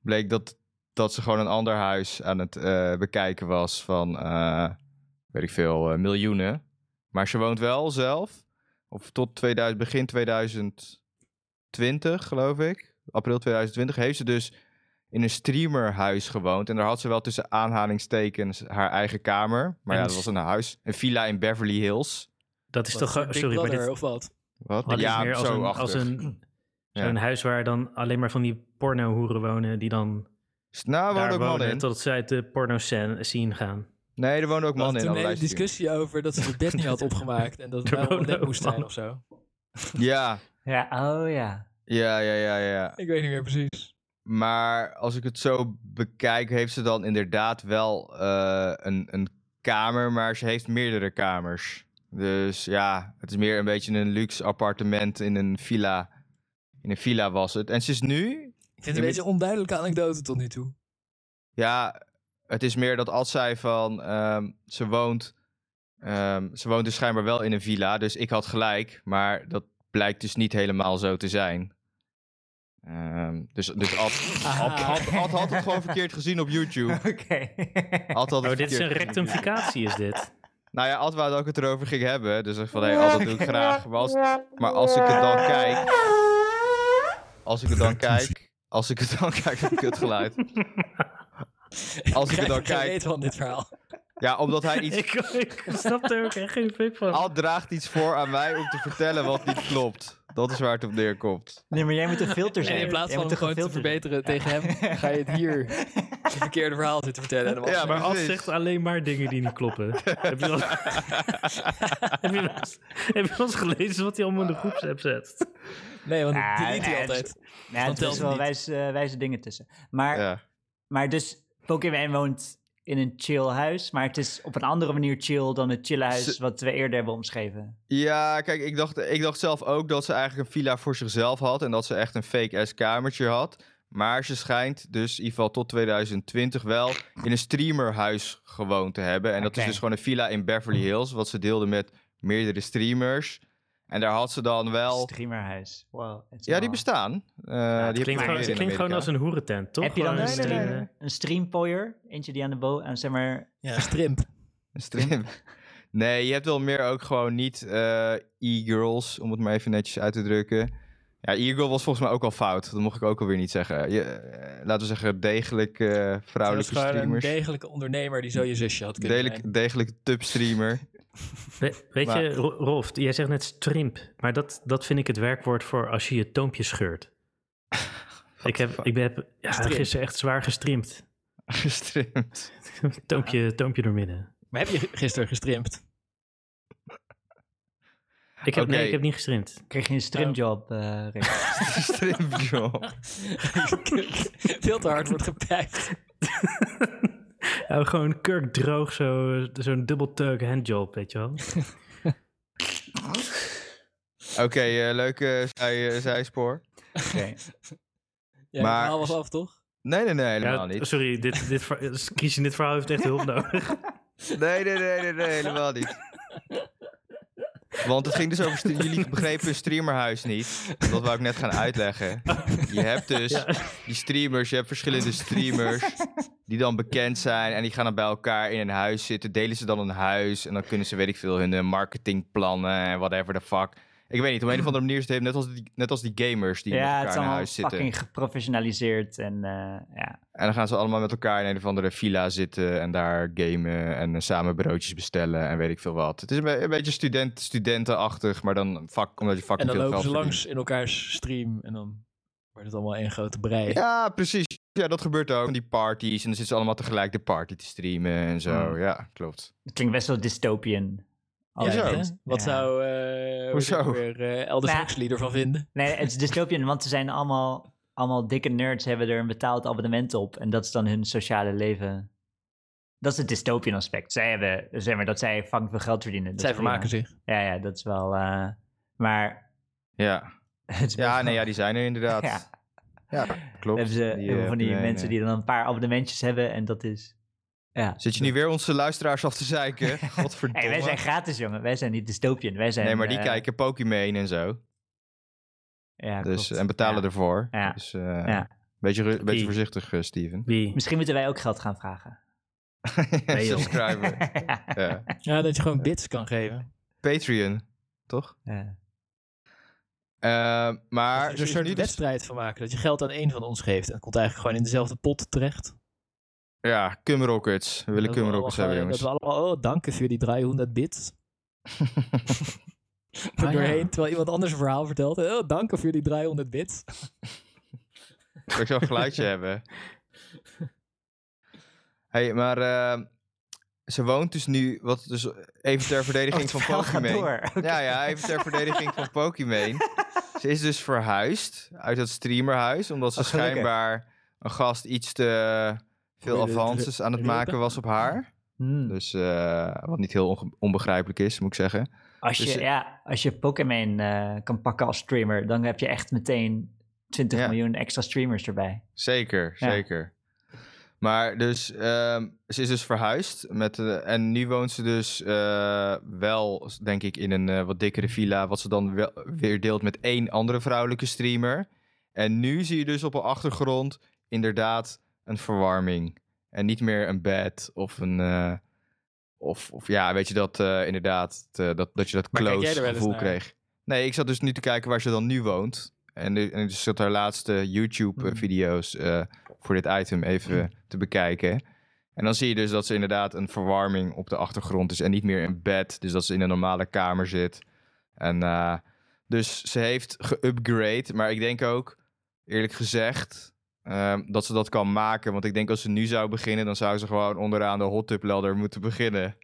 bleek dat, dat ze gewoon een ander huis aan het bekijken was van, weet ik veel, miljoenen. Maar ze woont wel zelf, of tot 2000, begin 2020 geloof ik, april 2020, heeft ze dus in een streamerhuis gewoond. En daar had ze wel tussen aanhalingstekens haar eigen kamer. Maar En ja, dat was een huis, een villa in Beverly Hills. Dat is Wat, toch... Big sorry, maar Brother dit, of wat? Wat? ja, meer als zo een, achter. als een, Ja. zo'n huis waar dan alleen maar van die pornohoeren wonen... die dan Nou, daar wonen in. tot ze uit de porno-scene scene gaan. Nee, er woonden ook mannen in. toen een discussie over dat ze het bed niet had opgemaakt. En dat het Er wel net moest zijn of zo. Ja, ja, oh ja. ja, ja, ja, ja. Ik weet niet meer precies. Maar als ik het zo bekijk, heeft ze dan inderdaad wel eh, een, een kamer, maar ze heeft meerdere kamers. Dus ja, het is meer een beetje een luxe appartement in een villa. In een villa was het. En ze is nu, Ik vind het een beetje een onduidelijke anekdote tot nu toe. ja, het is meer dat als zij van, ehm, ze woont, ehm, ze woont dus schijnbaar wel in een villa. Dus ik had gelijk, maar dat blijkt dus niet helemaal zo te zijn. Ehm, dus dus Ad, Ad, Ad- Ad had het gewoon verkeerd gezien op YouTube. Oké. Het Oh, dit is een rectificatie, is dit. Nou ja, Ad wou dat ik het erover ging hebben. Dus ik van, hé, Ad, dat doe ik graag. Maar als, maar als ik het dan kijk... Als ik het dan kijk... Als ik het dan kijk, heb ik het geluid. Als ik het dan kijk... weet van dit verhaal. Ja, omdat hij iets... ik, ik snap er ook echt geen pik van. Ad draagt iets voor aan mij om te vertellen wat niet klopt. Dat is waar het op neerkomt. Nee, maar jij moet een filter En zijn. in plaats Jij van hem toch gewoon te verbeteren tegen hem, ga je het hier het verkeerde verhaal zitten vertellen. En dan was Ja, maar precies. zegt alleen maar dingen die niet kloppen. heb, je wel, heb, je heb je eens gelezen wat hij allemaal in de groepsapp zet? Nee, want Ah, dat delete nee, hij altijd. Er is het wel wijze, wijze dingen tussen. Maar, Ja. maar dus, Pokémon woont in een chill huis, maar het is op een andere manier chill dan het chille huis Ze- wat we eerder hebben omschreven. Ja, kijk, ik dacht, ik dacht zelf ook dat ze eigenlijk een villa voor zichzelf had. En dat ze echt een fake-ass kamertje had. Maar ze schijnt dus, in ieder geval tot 2020, wel in een streamerhuis gewoond te hebben. En dat is dus gewoon een villa in Beverly Hills, wat ze deelde met meerdere streamers. En daar had ze dan wel... Streamerhuis. Wow. Ja, die bestaan. Eh, die klinkt, gewoon, het in klinkt gewoon als een hoerentent, toch? Heb je dan een, nee, nee, stream, nee. een streampoier? Eentje die aan de bo aan zeg maar... Ja, strimp. Een stream. Nee, je hebt wel meer ook gewoon niet eh, e-girls, om het maar even netjes uit te drukken. Ja, e-girl was volgens mij ook al fout. Dat mocht ik ook alweer niet zeggen. Je, eh, laten we zeggen, degelijk vrouwelijke gewoon een streamers. degelijke ondernemer die zo je zusje had kunnen Degelijk, zijn. degelijke tub-streamer. We- weet Maar- je, Ro- Rolf, jij zegt net strimp, maar dat, dat vind ik het werkwoord voor als je je toompje scheurt. ik heb, ik ja, Strimp. gisteren echt zwaar gestrimpt. Gestreamd. toompje, toompje door midden. Maar heb je gisteren gestrimpt? Ik heb. Nee, ik heb niet gestrimpt. Kreeg je een streamjob, eh Rick? Streamjob. Veel te hard wordt gepijpt. Ja, gewoon kurkdroog, zo- zo'n double tug handjob, weet je wel. Oké, eh, leuke zij, eh, zijspoor. Oké. Ja, Maar- maar... verhaal was af, toch? Nee, nee, nee, helemaal Ja, niet. sorry, dit, dit, Kies in dit verhaal heeft echt hulp nodig. Nee, nee, nee, nee, nee, helemaal niet. Want het ging dus over... Jullie begrepen streamerhuis niet. Dat wou ik net gaan uitleggen. Je hebt dus Ja. die streamers, je hebt verschillende streamers... die dan bekend zijn en die gaan dan bij elkaar in een huis zitten. Delen ze dan een huis en dan kunnen ze, weet ik veel, hun marketingplannen en whatever the fuck. Ik weet niet, op een of andere manier is het net als die, net als die gamers die met Ja, het elkaar is in huis zitten. fucking geprofessionaliseerd en eh, ja. En dan gaan ze allemaal met elkaar in een of andere villa zitten en daar gamen en eh, samen broodjes bestellen en weet ik veel wat. Het is een, be- een beetje student, studentenachtig, maar dan vak, omdat je En fucking dan veel lopen geld ze verdient. langs in elkaars stream en dan wordt het allemaal één grote brei. Ja, precies. Ja, dat gebeurt ook. Die parties en dan zitten ze allemaal tegelijk de party te streamen en zo. Hmm. Ja, klopt. Het klinkt best wel dystopian. Ja, Hoezo? hè? Wat Ja. zou eh Hoezo? Hoezo? weer eh Elders Nou, Huxley ervan vinden? Nee, het is dystopian, want ze zijn allemaal, allemaal dikke nerds, hebben er een betaald abonnement op. En dat is dan hun sociale leven. Dat is het dystopian aspect. Zij hebben, zeg maar, dat zij fucking veel geld verdienen. Dat Zij vermaken zich. Ja, ja, dat is wel... eh, maar... Ja, het is best ja wel- nee, ja, die zijn er inderdaad. Ja, Ja, klopt. hebben ze Die, eh, van die nee, mensen nee. die dan een paar abonnementjes hebben en dat is... Ja. Zit je nu weer onze luisteraars af te zeiken? Godverdomme. Hey, wij zijn gratis, jongen. Wij zijn niet dystopian. Wij zijn... nee, maar die eh, kijken Pokémon en zo. Ja, Dus, klopt. en betalen Ja. ervoor. Ja. Dus eh Ja. beetje, beetje voorzichtig, eh, Steven. Wie? Misschien moeten wij ook geld gaan vragen. Subscriber. ja. ja. Dat je gewoon bits kan geven. Patreon, toch? Ja. Eh, maar er ze een is soort nu dus- wedstrijd van maken. Dat je geld aan één van ons geeft. En het komt eigenlijk gewoon in dezelfde pot terecht. Ja, Cum Rockets. We willen Cum Rockets hebben, jongens. Dat we allemaal, oh, dank voor die 300 bits. Ah, ja. doorheen, terwijl iemand anders een verhaal vertelt. Oh, dank voor die 300 bits. Ik zo een geluidje hebben? hey, maar eh, ze woont dus nu, wat dus even ter verdediging Oh, van Pokémon. Oké. Ja, ja, even ter verdediging van Pokémon. Ze is dus verhuisd uit dat streamerhuis, omdat ze Oh, schijnbaar een gast iets te veel avances aan het maken was op haar. Hmm. Dus eh, wat niet heel onbegrijpelijk is, moet ik zeggen. Als je, dus- ja, als je Pokémon eh, kan pakken als streamer, dan heb je echt meteen 20 Ja. miljoen extra streamers erbij. Zeker, Ja. zeker. Maar dus, ehm, ze is dus verhuisd. Met, eh, en nu woont ze dus eh, wel, denk ik, in een eh, wat dikkere villa. Wat ze dan wel, weer deelt met één andere vrouwelijke streamer. En nu zie je dus op de achtergrond inderdaad een verwarming. En niet meer een bed of een... eh, of, of ja, weet je dat eh, inderdaad, dat, dat je dat Maar close gevoel naar? kreeg. Nee, ik zat dus nu te kijken waar ze dan nu woont. En, en dus zat haar laatste YouTube-video's eh, voor dit item even te bekijken. En dan zie je dus dat ze inderdaad een verwarming op de achtergrond is en niet meer in bed. Dus dat ze in een normale kamer zit. En dus ze heeft geupgrade. Maar ik denk ook, eerlijk gezegd, ehm, dat ze dat kan maken. Want ik denk als ze nu zou beginnen, dan zou ze gewoon onderaan de hot tub ladder moeten beginnen.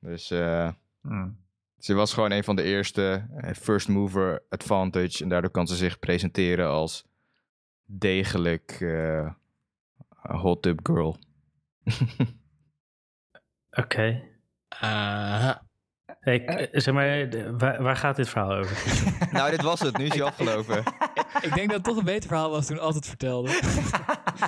Dus eh, Hmm. ze was gewoon een van de eerste eh, first mover advantage. En daardoor kan ze zich presenteren als degelijk eh, hot tub girl. Oké. Hey, k- zeg maar, waar, waar gaat dit verhaal over? nou, dit was het. Nu is hij afgelopen. Ik denk dat het toch een beter verhaal was toen Alt het vertelde.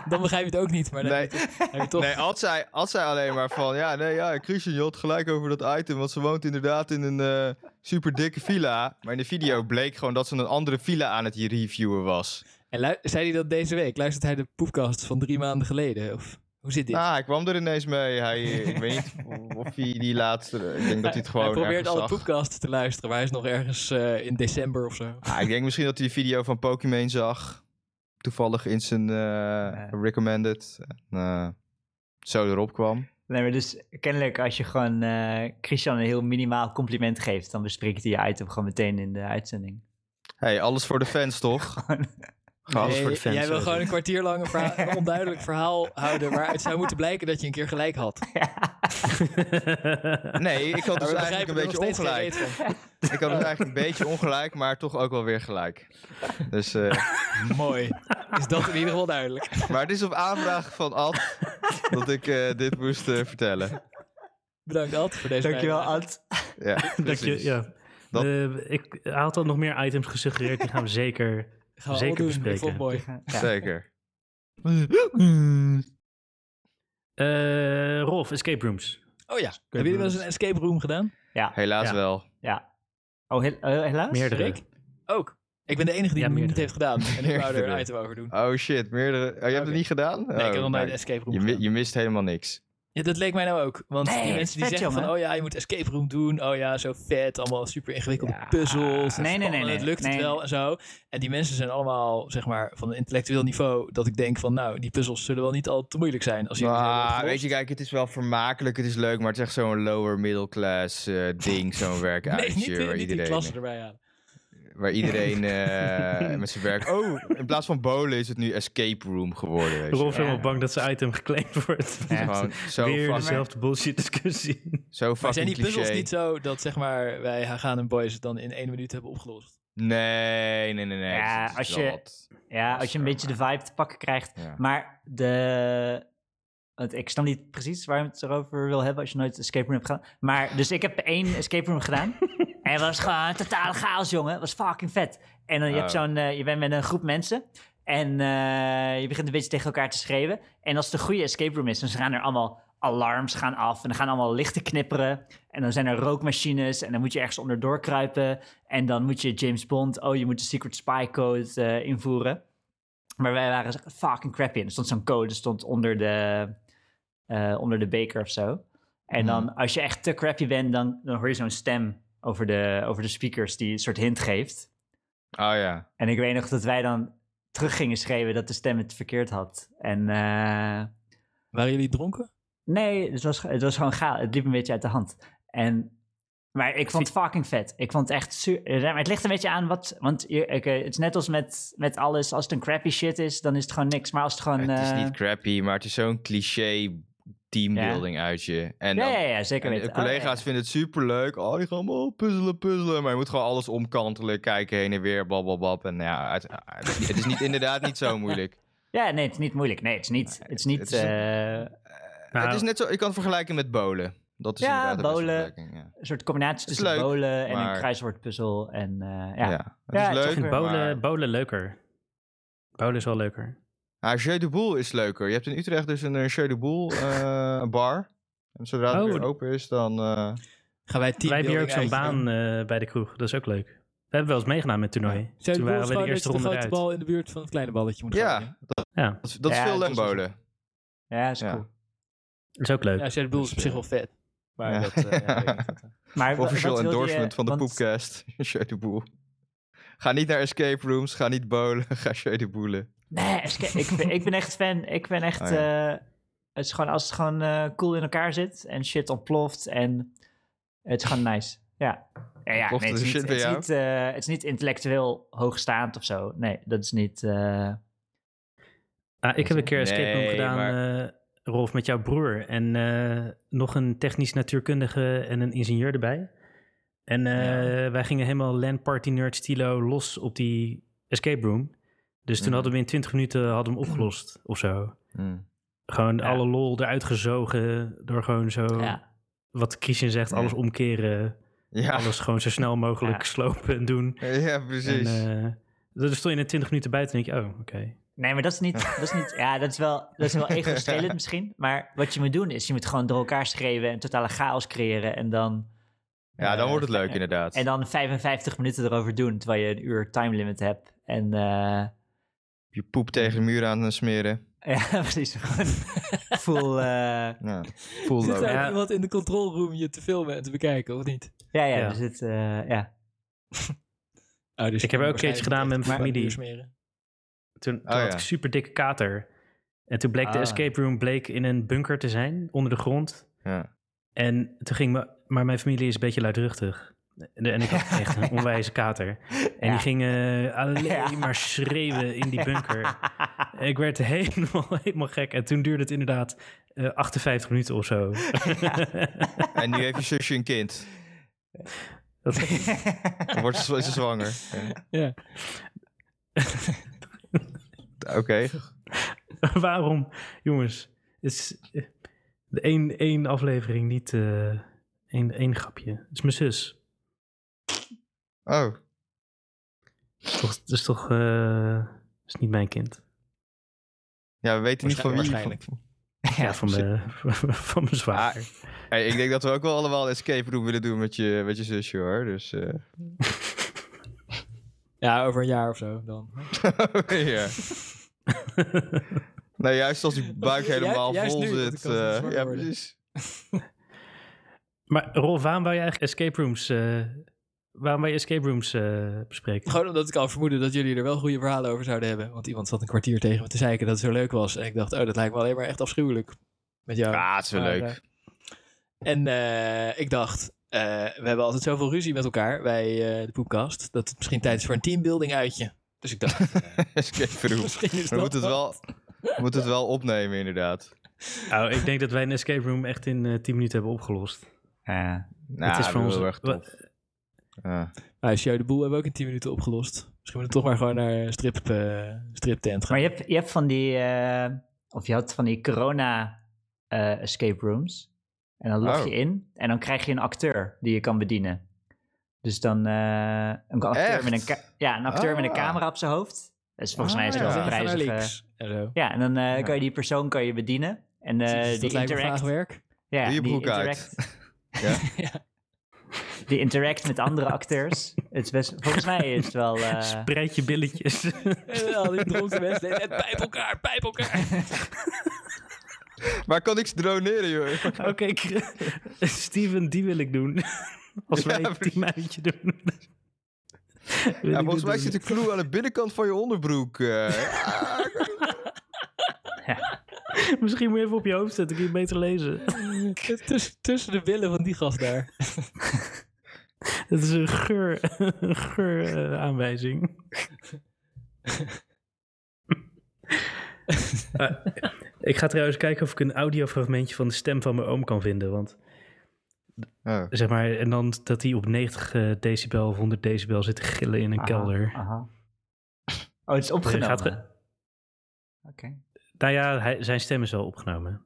Dan begrijp je het ook niet, maar dan Nee. heb je toch- heb je toch... Nee, Ad zei, Ad zei alleen maar van... Ja, nee, ja, Christian, je had gelijk over dat item. Want ze woont inderdaad in een eh, super dikke villa. Maar in de video bleek gewoon dat ze een andere villa aan het reviewen was. En zei hij dat deze week? Luistert hij de poepcast van drie maanden geleden? Of hoe zit dit? Nou, hij kwam er ineens mee. Hij, eh, ik weet niet of hij die laatste... Ik denk dat hij het gewoon hij probeert alle zag. poepcasts te luisteren, maar hij is nog ergens eh, in december of zo. Ah, ik denk misschien dat hij de video van Pokémon zag. Toevallig in zijn eh, recommended. En, eh, zo erop kwam. Nee, maar dus kennelijk als je gewoon eh, Christian een heel minimaal compliment geeft, dan bespreekt hij je item gewoon meteen in de uitzending. hey, alles voor de fans, toch? Gewoon alles Nee, voor de fans. jij wil eh. gewoon een kwartier lang een, verhaal- een onduidelijk verhaal houden waaruit zou moeten blijken dat je een keer gelijk had. Nee, ik had dus eigenlijk een beetje ongelijk. Ik had dus eigenlijk een beetje ongelijk, maar toch ook wel weer gelijk. Dus, eh, Mooi. Is dat in ieder geval duidelijk. maar het is op aanvraag van Ad dat ik eh, dit moest vertellen. Bedankt Alt voor deze Dankjewel. Ant. Ja, Dank je, ja. Dat- Eh, ik had al nog meer items gesuggereerd, die gaan we zeker... Gaan we Zeker bespreken. vond het mooi. Ja. Zeker. Eh Rolf, escape rooms. Oh ja. Hebben jullie wel eens een escape room gedaan? Ja, Helaas Ja. wel. ja. Oh, he- eh, helaas? Meerdere. Rick? Ook. Ik ben de enige die Ja, het niet heeft gedaan. En ik wou er een Meerdere. item over doen. Oh shit, meerdere. Oh, je hebt Oké. het niet gedaan? Nee, ik heb nog nooit een escape room je, mi- gedaan. je mist helemaal niks. Ja, dat leek mij nou ook. Want Nee, die mensen die vet, zeggen van... Oh ja, je moet escape room doen. Oh ja, zo vet. Allemaal super ingewikkelde Ja. puzzels. Nee, nee, nee, nee. Het lukt het Nee. wel en zo. En die mensen zijn allemaal, zeg maar, van een intellectueel niveau... dat ik denk van, nou, die puzzels zullen wel niet al te moeilijk zijn. Als ze hebben Ah, weet je, kijk, het is wel vermakelijk, het is leuk, maar het is echt zo'n lower middle class eh, ding, zo'n Nee, werkuitje niet, waar niet die iedereen, klasse erbij halen. Waar iedereen eh, met zijn werk... Oh, in plaats van bowlen is het nu escape room geworden, weet je. Rolf is helemaal bang dat zijn item geclaimd wordt. Gewoon zo, Weer dezelfde bullshit discussie. zo Maar fucking zijn die puzzels niet zo dat, zeg maar, wij gaan en boys het dan in één minuut hebben opgelost? Nee, nee, nee, nee. Ja, als je- Ja, als je een beetje de vibe te pakken krijgt. Ja. Maar de... Want ik snap niet precies waar je het erover wil hebben als je nooit escape room hebt gedaan. Maar, dus ik heb één escape room gedaan. En het was gewoon totale chaos, jongen. Het was fucking vet. En dan je, hebt Oh. zo'n, eh, je bent met een groep mensen. En eh, je begint een beetje tegen elkaar te schreeuwen. En als het een goede escape room is, dan gaan er allemaal alarms gaan af. En dan gaan allemaal lichten knipperen. En dan zijn er rookmachines. En dan moet je ergens onderdoor kruipen. En dan moet je James Bond... Oh, je moet de secret spy code eh, invoeren. Maar wij waren fucking crappy. En er stond zo'n code stond onder de, onder de beker of zo. En dan, als je echt te crappy bent, dan, dan hoor je zo'n stem over de, over de speakers die een soort hint geeft. Oh ja. En ik weet nog dat wij dan terug gingen schreeuwen dat de stem het verkeerd had. En eh, Waren jullie dronken? nee, het was, het was gewoon gaal. Het liep een beetje uit de hand. En, maar ik vond het fucking vet. Ik vond het echt super. Maar het ligt een beetje aan wat. Want oké, het is net als met, met alles. Als het een crappy shit is, dan is het gewoon niks. Maar als het gewoon. Het is eh, niet crappy, maar het is zo'n cliché teambuilding uitje. En ja, dan- ja, ja, zeker En weten. de collega's Oh, ja, ja. vinden het superleuk. Oh, die gaan allemaal puzzelen, puzzelen. Maar je moet gewoon alles omkantelen, kijken heen en weer, blablabla. En ja, het, het is, niet- het is niet, inderdaad niet zo moeilijk. Ja, nee, het is niet moeilijk. Nee, het is niet. Het is niet. het is- eh, Nou, het is net zo, je kan het vergelijken met bowlen. Dat is Ja, vergelijking, Ja. een soort combinatie tussen leuk, bowlen en maar- een kruiswoordpuzzel. En eh, Ja. ja. het Ja, is het is leuk, ik vind maar- bowlen, bowlen leuker. Bowlen is wel leuker. Ah, Jeu de Boel is leuker. Je hebt in Utrecht dus een uh, Jeu de Boel eh, een bar. En zodra het Oh, weer open is, dan... eh, Gaan wij Wij hebben hier ook zo'n baan eh, bij de kroeg. Dat is ook leuk. We hebben wel eens meegedaan met toernooi. Toen waren we de eerste de ronde grote eruit. bal in de buurt van het kleine balletje moet gooien. ja, Ja, dat, is- dat is Ja, veel dat is bowlen. ja, is Ja. cool. dat is ook leuk. Ja, Shadow Bull is op zich wel vet. Maar Ja. dat... eh, ja. Maar endorsement je- van de want- Poepcast. Jeu de Boel. Ga niet naar escape rooms, ga niet bowlen, ga Jeu de Boelen. Nee, esca- ik, ben, ik ben echt fan. Ik ben echt. Oh, ja. eh, het is gewoon als het gewoon eh, cool in elkaar zit en shit ontploft en het is gewoon nice. Ja. Ja, ja nee, het, is shit niet, bij het, is niet, eh, het is niet intellectueel hoogstaand of zo. Nee, dat is niet. eh, Ah, ik heb een keer escape room Nee, gedaan, maar- eh, Rolf, met jouw broer. En eh, nog een technisch natuurkundige en een ingenieur erbij. En eh, wij gingen helemaal LAN Party Nerd stilo los op die escape room. Dus toen Mhm. hadden we in 20 minuten hadden we hem opgelost of zo. Hmm. Gewoon Ja. alle lol eruit gezogen door gewoon zo, Ja. wat Christian zegt, alles omkeren. Ja, Alles gewoon zo snel mogelijk Ja. slopen en doen. ja En, precies. eh, dan stond je in 20 minuten buiten en denk je, oh, oké. Nee, maar dat is niet. Dat is niet ja, dat is wel, dat is wel ego-strelend misschien. Maar wat je moet doen is, je moet gewoon door elkaar schreeuwen en totale chaos creëren. En dan. ja, dan eh, wordt het leuk en- inderdaad. En dan 55 minuten erover doen, terwijl je een uur time limit hebt. En. eh, Je poep tegen de muur aan het smeren. ja, precies. Gewoon full. eh, Ja, full Zit load. er Ja. iemand in de control room je te filmen en te bekijken, of niet? ja, ja, Ja. dus het. eh, ja. Oh, dus Ik heb ook een keertje gedaan met mijn familie. Smeren. Toen, toen Oh, had ja. ik super dikke kater. En toen bleek de Ah. escape room bleek in een bunker te zijn, onder de grond. Ja. En toen ging me, maar mijn familie is een beetje luidruchtig. En, en ik had echt een onwijze kater. En Ja. die gingen alleen Ja. maar schreeuwen in die bunker. Ik werd helemaal, helemaal gek. En toen duurde het inderdaad eh, 58 minuten of zo. En nu heeft je zusje een kind. Dat, Dan wordt ze, is ze zwanger. Ja. Oké. waarom, jongens, is eh, de één, één aflevering niet eh één, één grapje. Het is mijn zus. Oh. Toch, het is toch eh, is niet mijn kind. Ja, we weten niet van wie. Waarschijnlijk. Ja, van, mijn, van mijn zwager. Ah, Hey, ik denk dat we ook wel allemaal een escape room willen doen met je, met je zusje hoor. Dus. eh. Ja, over een jaar of zo dan. ja. nou, juist als die buik helemaal juist vol zit. eh, zwanger ja, precies. Maar Rolf, waarom wou je eigenlijk escape rooms, eh, waarom je escape rooms eh, bespreken? Gewoon omdat ik al vermoedde dat jullie er wel goede verhalen over zouden hebben. Want iemand zat een kwartier tegen me te zeiken dat het zo leuk was. En ik dacht, oh, dat lijkt me alleen maar echt afschuwelijk. Met jou. Ja, het is wel Maar, leuk. en eh, ik dacht, eh, we hebben altijd zoveel ruzie met elkaar bij eh, de Poepkast. Dat het misschien tijd is voor een teambuilding uitje. Dus ik dacht, eh, escape room. misschien is We moeten het wel, we moeten het wel opnemen, inderdaad. Nou, ik denk dat wij een escape room echt in eh 10 minuten hebben opgelost. Ja. Nou, het is voor dat ons wel erg tof. Ja. Nou, Show de Boel hebben we ook in 10 minuten opgelost. Misschien moeten we toch maar gewoon naar een strip, eh, striptent gaan. Maar je hebt, je hebt van die. eh, of je had van die corona eh, escape rooms. En dan log Oh. je in en dan krijg je een acteur die je kan bedienen. Dus dan eh, een acteur, met een, ja, een acteur met een Ah. camera op zijn hoofd. Dus volgens mij is het Ah, wel ja. een prijzige... en zo. Ja, en dan eh, Ja. kan je die persoon kan je bedienen. En eh, Dus die dat interact, ja, die broek uit. interact, Ja? die interact met andere acteurs. Het is best, volgens mij is het wel... eh, Spreid je billetjes. En al die dronken mensen, net pijp elkaar, pijp elkaar. Maar kan ik ze droneren, joh? Oké, Steven, die wil ik doen. Als Ja, wij een precies. teamuitje doen. Ja, volgens mij doen. zit de clue aan de binnenkant van je onderbroek. eh. Misschien moet je even op je hoofd zetten, kun je beter lezen. Tussen, tussen de billen van die gast daar. Dat is een geur, een geur eh, aanwijzing. Eh, ik ga trouwens kijken of ik een audiofragmentje van de stem van mijn oom kan vinden. Want Oh. zeg maar, en dan dat hij op 90 eh, decibel of 100 decibel zit te gillen in een aha, kelder. aha. Oh, het is opgenomen. Oké. Nou ja, hij, zijn stem is wel opgenomen.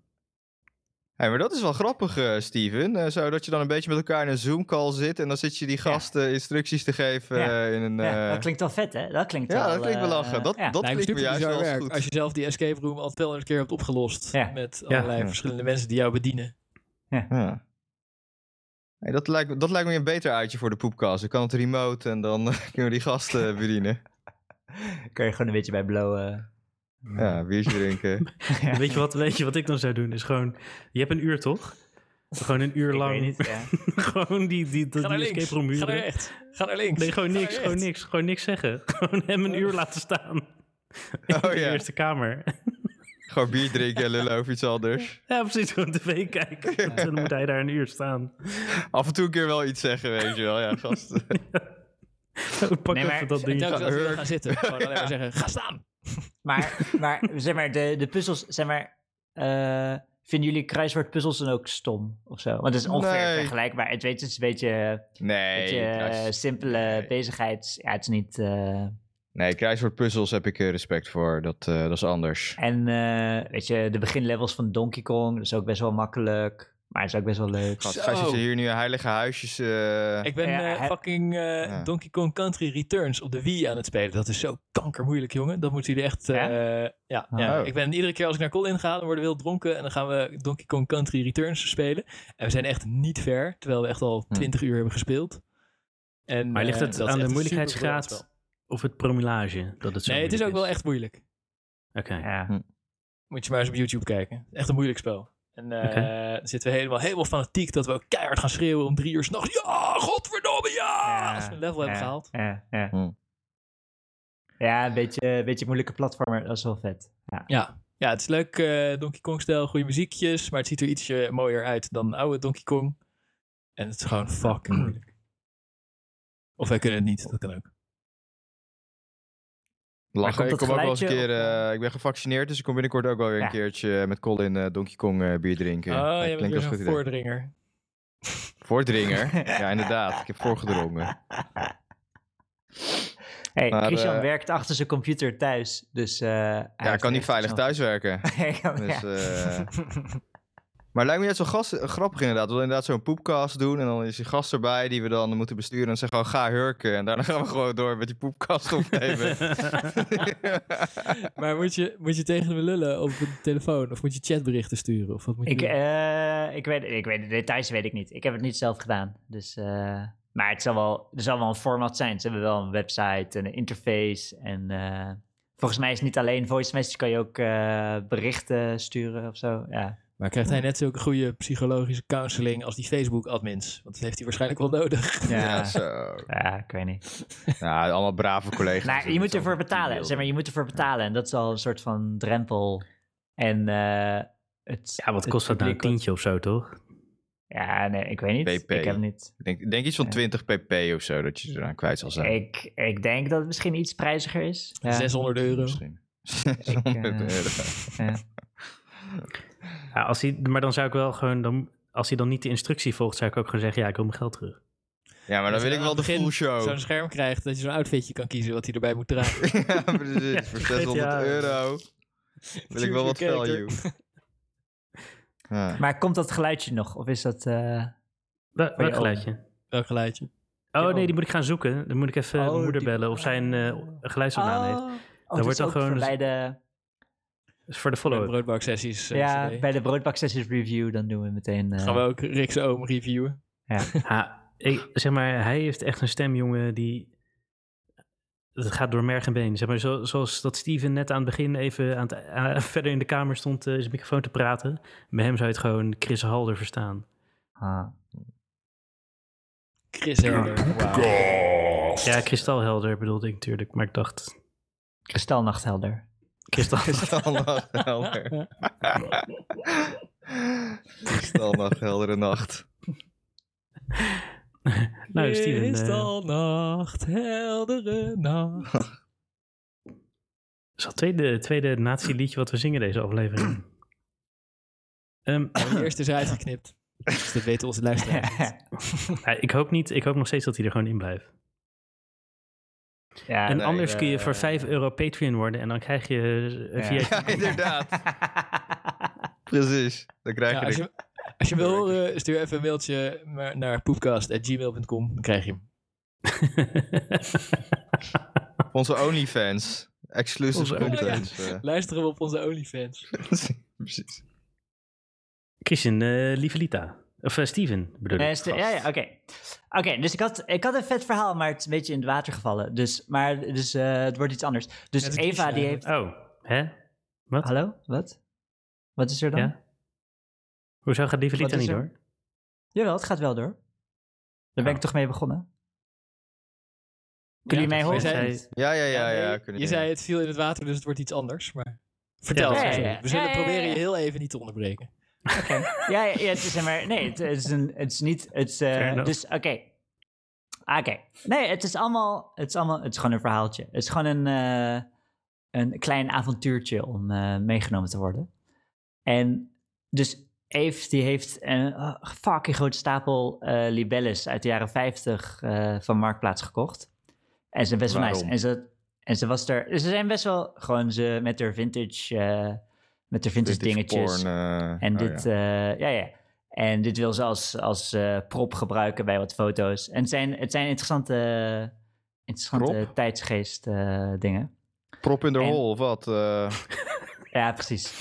Hey, maar dat is wel grappig, eh, Steven. Eh, zo dat je dan een beetje met elkaar in een Zoom-call zit... en dan zit je die gasten instructies te geven Ja. eh, in een... Ja, dat klinkt wel vet, hè? Dat klinkt ja, wel... dat klinkt wel lachen. Dat, ja. dat Lijkt me klinkt me juist wel werk. goed. Als je zelf die escape room al 200 keer hebt opgelost. Ja. Met allerlei Ja. verschillende mensen die jou bedienen. Ja. Hey, dat, lijkt, dat lijkt me een beter uitje voor de poepkast. Ik kan het remote en dan kunnen we die gasten bedienen. Kun je gewoon een beetje bij blowen. Ja, biertje drinken. Ja. Weet, je wat, weet je wat ik dan zou doen? Is gewoon, je hebt een uur toch? Gewoon een uur Ik lang. weet niet, ja. gewoon die, die, die, Ga naar die links. escape room Ga naar rechts. Ga naar links. Nee, gewoon Ga niks, gewoon niks, gewoon niks zeggen. Gewoon hem een uur laten staan. In Oh, de ja. eerste kamer. Gewoon bier drinken en lullen over iets anders. Ja, precies, gewoon tv kijken. En dan moet hij daar een uur staan. Af en toe een keer wel iets zeggen, weet je wel. Ja, gasten. Pak Nee, maar- even dat ding. Hurk. dan gaan zitten. Gewoon alleen maar zeggen, ga staan. Maar, maar zeg maar, de, de puzzels, zeg maar... eh, vinden jullie kruiswoordpuzzels dan ook stom of zo? Want het is ongeveer Nee. vergelijkbaar. Het, weet, het is een beetje, Nee, beetje simpele nee. bezigheid. Ja, het is niet... eh, Nee, kruiswoordpuzzels heb ik eh, respect voor. Dat, dat is anders. En weet je, de beginlevels van Donkey Kong, dat is ook best wel makkelijk. Maar het is ook best wel leuk. Gast. Gijs is hier nu heilige huisjes. eh, Ik ben Ja, eh, fucking eh, Ja. Donkey Kong Country Returns op de Wii aan het spelen. Dat is zo kankermoeilijk, jongen. Dat moeten jullie echt... eh, Ja? ja, ja, Oh. Ik ben iedere keer als ik naar Colin ga, dan worden we heel dronken. En dan gaan we Donkey Kong Country Returns spelen. En we zijn echt niet ver, terwijl we echt al Hm. 20 uur hebben gespeeld. En, Maar ligt eh, het aan de moeilijkheidsgraad of het promillage? Dat het zo. Nee, het is ook wel echt moeilijk. Oké. Ja. Moet je maar eens op YouTube kijken. Echt een moeilijk spel. En eh, dan zitten we helemaal, helemaal fanatiek dat we ook keihard gaan schreeuwen om drie uur s'nachts. Ja, godverdomme, ja! Ja, Als we een level hebben gehaald. Ja, ja. Hm. ja een beetje, een beetje moeilijke platformer, dat is wel vet. Ja. Ja, ja het is leuk. eh, Donkey Kong stijl, goede muziekjes. Maar het ziet er ietsje mooier uit dan oude Donkey Kong. En het is gewoon fucking moeilijk. Of wij kunnen het niet, dat kan ook. Lachen. Ik kom ook wel eens een keer. of, eh, ik ben gevaccineerd, dus ik kom binnenkort ook wel weer Ja. een keertje met Colin eh, Donkey Kong eh, bier drinken. oh, Dat je bent weer een voordringer. Voordringer? ja, inderdaad. Ik heb voorgedrongen. Hey, Maar, Christian eh, werkt achter zijn computer thuis, dus... eh, hij Ja, heeft kan niet veilig thuiswerken. Dus, eh, Maar het lijkt me net zo gast, grappig inderdaad. We willen inderdaad zo'n poepcast doen. En dan is die gast erbij die we dan moeten besturen. En zeggen gewoon ga hurken. En daarna gaan we gewoon door met die poepkast opnemen. maar moet je, moet je tegen me lullen op een telefoon? Of moet je chatberichten sturen? Of wat moet je Ik, eh, ik, weet, ik weet de details weet ik niet. Ik heb het niet zelf gedaan. Dus, eh, maar het zal wel, er zal wel een format zijn. Ze hebben wel een website en een interface. En eh, volgens mij is het niet alleen voice message, kan je ook eh, berichten sturen of zo. Ja. Maar krijgt hij net zulke goede psychologische counseling als die Facebook-admins? Want dat heeft hij waarschijnlijk wel nodig. ja, Ja. zo. ja, ik weet niet. Nou, allemaal brave collega's. Nou, je moet ervoor betalen. Zeg maar, je moet ervoor betalen. En dat is al een soort van drempel. En eh, het, Ja, wat het kost dat nou? Een tientje of zo, toch? Ja, nee, ik weet niet. PP. Ik heb niet. Ik denk, iets van Ja. 20 pp of zo dat je eraan kwijt zal zijn. Ik, ik denk dat het misschien iets prijziger is. Ja. 600 euro. Misschien. 600 eh, euro. Ja. Ja, als hij, maar dan zou ik wel gewoon, dan, als hij dan niet de instructie volgt, zou ik ook gewoon zeggen, ja, ik wil mijn geld terug. Ja, maar dan Dat wil ik wel de full show. Zo'n scherm krijgt dat je zo'n outfitje kan kiezen wat hij erbij moet dragen. ja, precies. Voor 600 GTA. euro wil ik wel wat value. Ja. Maar komt dat geluidje nog? Of is dat... eh, Wel- je Welk geluidje? Welk geluidje? Oh nee, die moet ik gaan zoeken. Dan moet ik even Oh, mijn moeder die- bellen of zij een geluidsopname heeft. Oh, Dan dat wordt dan ook gewoon voor dus- bij de, voor de Voor de follow-up. broodbaksessies. eh, ja, bij de broodbaksessies review, dan doen we meteen... eh, Gaan we ook Rick's oom reviewen. Ha, ik, zeg maar, hij heeft echt een stem, jongen, die... Het gaat door merg en been. Zeg maar, zo, zoals dat Steven net aan het begin even aan het, aan- verder in de kamer stond eh, zijn microfoon te praten. Bij hem zou je het gewoon Chris Halder verstaan. ah. Chris Helder. Wauw. Ja, kristalhelder bedoelde ik natuurlijk, maar ik dacht... Kristalnachthelder. Kristal... Kristalnacht, helder. Kristalnacht, heldere nacht. nou, Steven... eh, Kristalnacht, heldere nacht. Dat is al het tweede, tweede nazi-liedje wat we zingen deze aflevering. Ehm, De eerste is uitgeknipt. Dus dat weten onze luisteraars. ja, ik, hoop niet, ik hoop nog steeds dat hij er gewoon in blijft. Ja, en nee, anders kun je eh, voor 5 euro Patreon worden en dan krijg je eh, via... Ja, inderdaad. Precies. Dan krijg Ja, je als, je, als je wil horen, stuur even een mailtje naar poepcast.gmail.com. Dan krijg je hem. Onze OnlyFans. Exclusive Onze content. eh. Luisteren we op onze OnlyFans. Precies. Christian, eh lieve Lita. Of eh, Steven, bedoel Nee, ik. de- ja, ja, oké. Oké, dus ik had, ik had een vet verhaal, maar het is een beetje in het water gevallen. Dus, maar dus, eh, het wordt iets anders. Dus Eva, die heeft... Oh, hè? Wat? Hallo? Wat? Wat is er dan? Ja? Hoezo gaat Lita is niet er? door? Jawel, het gaat wel door. Daar ben Oh. ik toch mee begonnen. Kunnen Ja, jullie mij horen? Ja, ja, ja. ja, je zei het viel in het water, dus het wordt iets anders. Maar vertel. Ja, ja, sorry. ja. We zullen Ja, ja, ja, proberen je heel even niet te onderbreken. Oké. Ja, ja, ja, het is maar... Nee, het, is, een, het is niet... Het is, eh, dus, oké. Oké. Nee, het is allemaal... Het is allemaal... Het is gewoon een verhaaltje. Het is gewoon een... eh, een klein avontuurtje om eh, meegenomen te worden. En dus Eve, die heeft een fucking grote stapel libelles uit de jaren 50 eh, van Marktplaats gekocht. En ze zijn best wel nice. En ze... En ze was er. Ze zijn best wel gewoon ze met haar vintage. Eh, met haar vintage, dingetjes. porn, eh, En oh dit, ja. ja. ja, ja. En dit wil ze als, als eh, prop gebruiken bij wat foto's. En het zijn, het zijn interessante, interessante Prop? tijdsgeest eh, dingen. Prop in de en- hol of wat? eh? Ja, precies.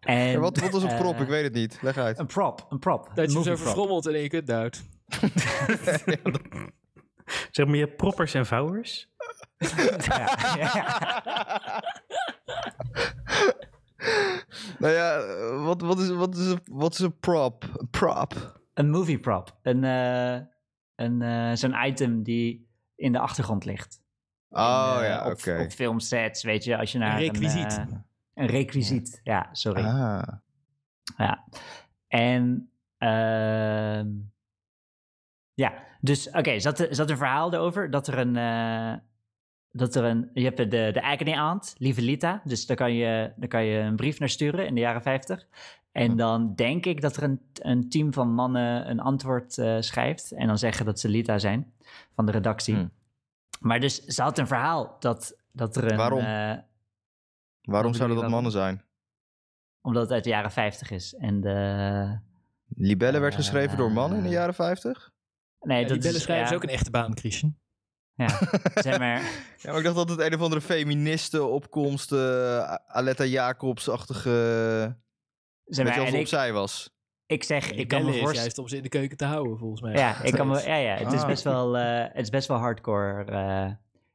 en, Ja, wat, wat is een prop? eh, Ik weet het niet. Leg uit. Een prop, een prop. Dat je zo en in je kut duwt. Zeg maar, je hebt proppers en vouwers. Ja, ja. nou ja, wat, wat, is, wat, is, een, wat is een prop? Een prop. Een movie prop. Een, eh, een, eh, zo'n item die in de achtergrond ligt. Oh In, eh, ja, op, oké. Op filmsets, weet je, als je naar een... requisiet. eh, een requisiet, ja, sorry. Ah. Ja. En ehm, ja, dus oké, zat, er- zat een verhaal erover dat er een, eh, dat er een, je hebt de, de agony aunt, lieve Lita, dus daar kan, je, daar kan je een brief naar sturen in de jaren 50. En dan denk ik dat er een, een team van mannen een antwoord eh, schrijft en dan zeggen dat ze Lita zijn van de redactie. Hm. Maar dus ze had een verhaal dat, dat er een... Waarom? eh, Waarom zouden dat mannen zijn? omdat het uit de jaren 50 is. En de... Libelle werd geschreven door mannen in de Eh, jaren 50? Nee, Ja, dat is, schrijven ja, is ook een echte baan, Christian. Ja, zeg maar. Ja, maar ik dacht dat het een of andere feministen-opkomst, eh Aletta Jacobs-achtige... Zeg maar en opzij was. ik zeg, ik kan me voorstellen. juist om ze in de keuken te houden, volgens mij. Ja, ik kan me, ja, ja, het is Ah. best wel, eh, het is best wel hardcore eh,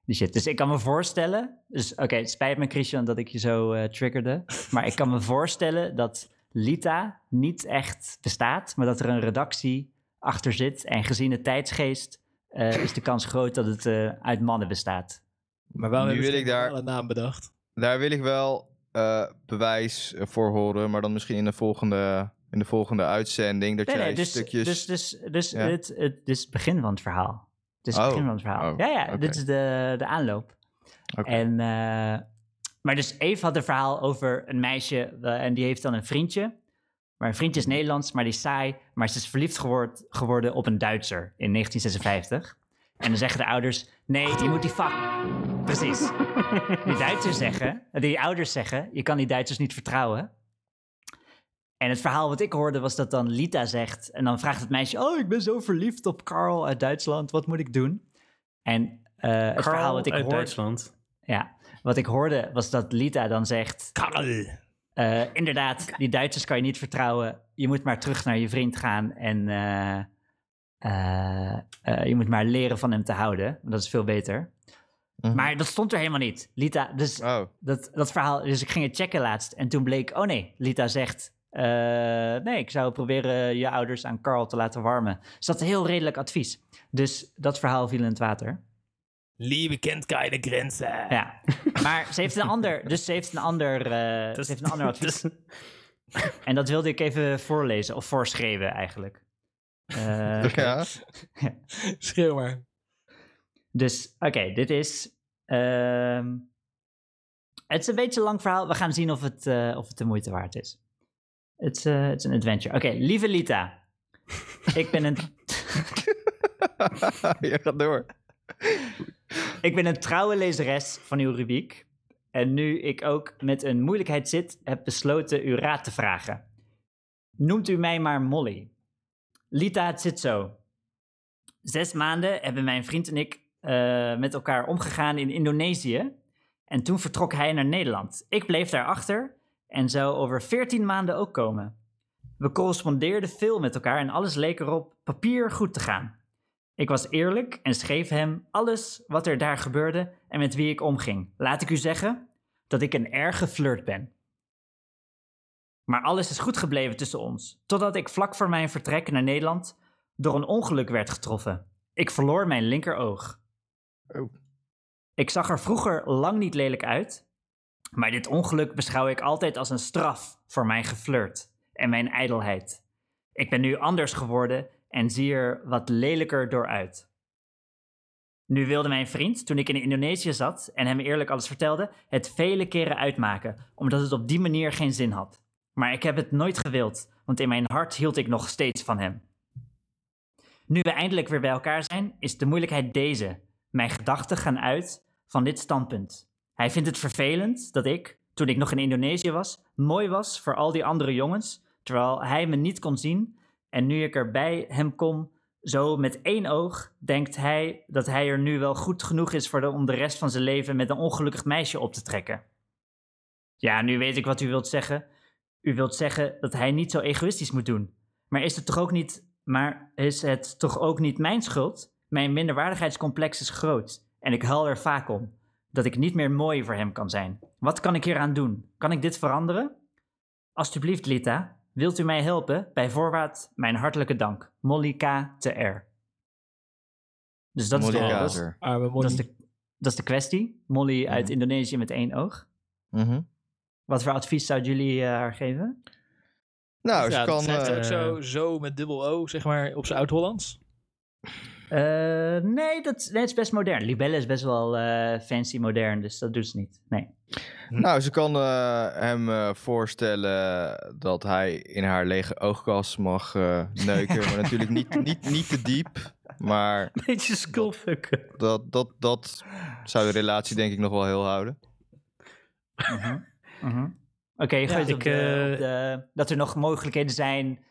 die shit. Dus ik kan me voorstellen. Dus oké, het spijt me, Christian, dat ik je zo eh, triggerde. Maar ik kan me voorstellen dat Lita niet echt bestaat, maar dat er een redactie achter zit. En gezien de tijdsgeest eh, is de kans groot dat het eh, uit mannen bestaat. Maar waarom Nu wil ik daar- een naam bedacht? Daar wil ik wel eh, bewijs voor horen, maar dan misschien in de volgende, in de volgende uitzending. Dat Nee, jij nee, dus, stukjes... dus, dus, dus Ja. het, het, dit is het begin van het verhaal. Dit is het Oh, begin van het verhaal. oh, ja, ja, dit is de, de aanloop. Oké. En, eh, maar dus Eve had een verhaal over een meisje en die heeft dan een vriendje. Een vriendje is Nederlands, maar die is saai. Maar ze is verliefd geword- geworden op een Duitser in 1956. En dan zeggen de ouders, nee, je moet die fuck... Precies. Die Duitsers zeggen, die ouders zeggen, je kan die Duitsers niet vertrouwen. En het verhaal wat ik hoorde was dat dan Lita zegt... en dan vraagt het meisje, oh, ik ben zo verliefd op Carl uit Duitsland, wat moet ik doen? En eh, het verhaal Carl wat ik uit hoorde... Duitsland. Ja, wat ik hoorde was dat Lita dan zegt... Karel. Eh, inderdaad, die Duitsers kan je niet vertrouwen. Je moet maar terug naar je vriend gaan en eh, eh, je moet maar leren van hem te houden. Dat is veel beter. Mhm. Maar dat stond er helemaal niet. Lita, dus Oh, dat, dat verhaal, dus ik ging het checken laatst en toen bleek, oh nee, Lita zegt, eh, nee, ik zou proberen je ouders aan Carl te laten warmen. Dus dat is heel redelijk advies. Dus dat verhaal viel in het water. Liebe kent keine Grenzen. Ja, maar ze heeft een ander, dus ze heeft een ander, eh, ze heeft een ander advies. Dus- En dat wilde ik even voorlezen, of voorschreven eigenlijk. Eh, ja. Schreeuw maar. Dus, oké, dit is... ehm, het is een beetje een lang verhaal. We gaan zien of het, eh, of het de moeite waard is. Het is, eh, het is een adventure. Oké, lieve Lita. ik, ben een, je gaat door. Ik ben een trouwe lezeres van uw rubriek. En nu ik ook met een moeilijkheid zit, heb besloten uw raad te vragen. Noemt u mij maar Molly. Lita, het zit zo. Zes maanden hebben mijn vriend en ik eh, met elkaar omgegaan in Indonesië. En toen vertrok hij naar Nederland. Ik bleef daar achter en zou over veertien maanden ook komen. We correspondeerden veel met elkaar en alles leek erop papier goed te gaan. Ik was eerlijk en schreef hem alles wat er daar gebeurde en met wie ik omging. Laat ik u zeggen dat ik een erge flirt ben. Maar alles is goed gebleven tussen ons, totdat ik vlak voor mijn vertrek naar Nederland door een ongeluk werd getroffen. Ik verloor mijn linkeroog. Oh. Ik zag er vroeger lang niet lelijk uit, maar dit ongeluk beschouw ik altijd als een straf voor mijn geflirt en mijn ijdelheid. Ik ben nu anders geworden en zie er wat lelijker door uit. Nu wilde mijn vriend, toen ik in Indonesië zat en hem eerlijk alles vertelde, het vele keren uitmaken, omdat het op die manier geen zin had. Maar ik heb het nooit gewild, want in mijn hart hield ik nog steeds van hem. Nu we eindelijk weer bij elkaar zijn, is de moeilijkheid deze. Mijn gedachten gaan uit van dit standpunt. Hij vindt het vervelend dat ik, toen ik nog in Indonesië was, mooi was voor al die andere jongens, terwijl hij me niet kon zien. En nu ik er bij hem kom, zo met één oog, denkt hij dat hij er nu wel goed genoeg is voor om de rest van zijn leven met een ongelukkig meisje op te trekken. Ja, nu weet ik wat u wilt zeggen. U wilt zeggen dat hij niet zo egoïstisch moet doen. Maar is het toch ook niet, maar is het toch ook niet mijn schuld? Mijn minderwaardigheidscomplex is groot en ik huil er vaak om dat ik niet meer mooi voor hem kan zijn. Wat kan ik hieraan doen? Kan ik dit veranderen? Alsjeblieft, Lita, wilt u mij helpen? Bij voorwaarts mijn hartelijke dank. Molly K. te R. Dus dat, Molly is, de, K. dat, is, dat, is de, dat is de kwestie. Molly uit Mhm. Indonesië met één oog. Mhm. Wat voor advies zouden jullie eh, haar geven? Nou, ze ja, kan... zegt eh, ook zo, zo met dubbel O, zeg maar, op zijn oud-Hollands. Eh, nee, dat, nee, het is best modern. Libelle is best wel eh, fancy modern, dus dat doet ze niet. Nee. Nou, ze kan eh, hem eh, voorstellen dat hij in haar lege oogkas mag eh, neuken. maar natuurlijk niet, niet, niet te diep. Maar Beetje skullfucken. dat, dat, dat zou de relatie denk ik nog wel heel houden. Mhm. Mhm. Oké, je Ja, gooit op, ik, de, eh, op de- dat er nog mogelijkheden zijn.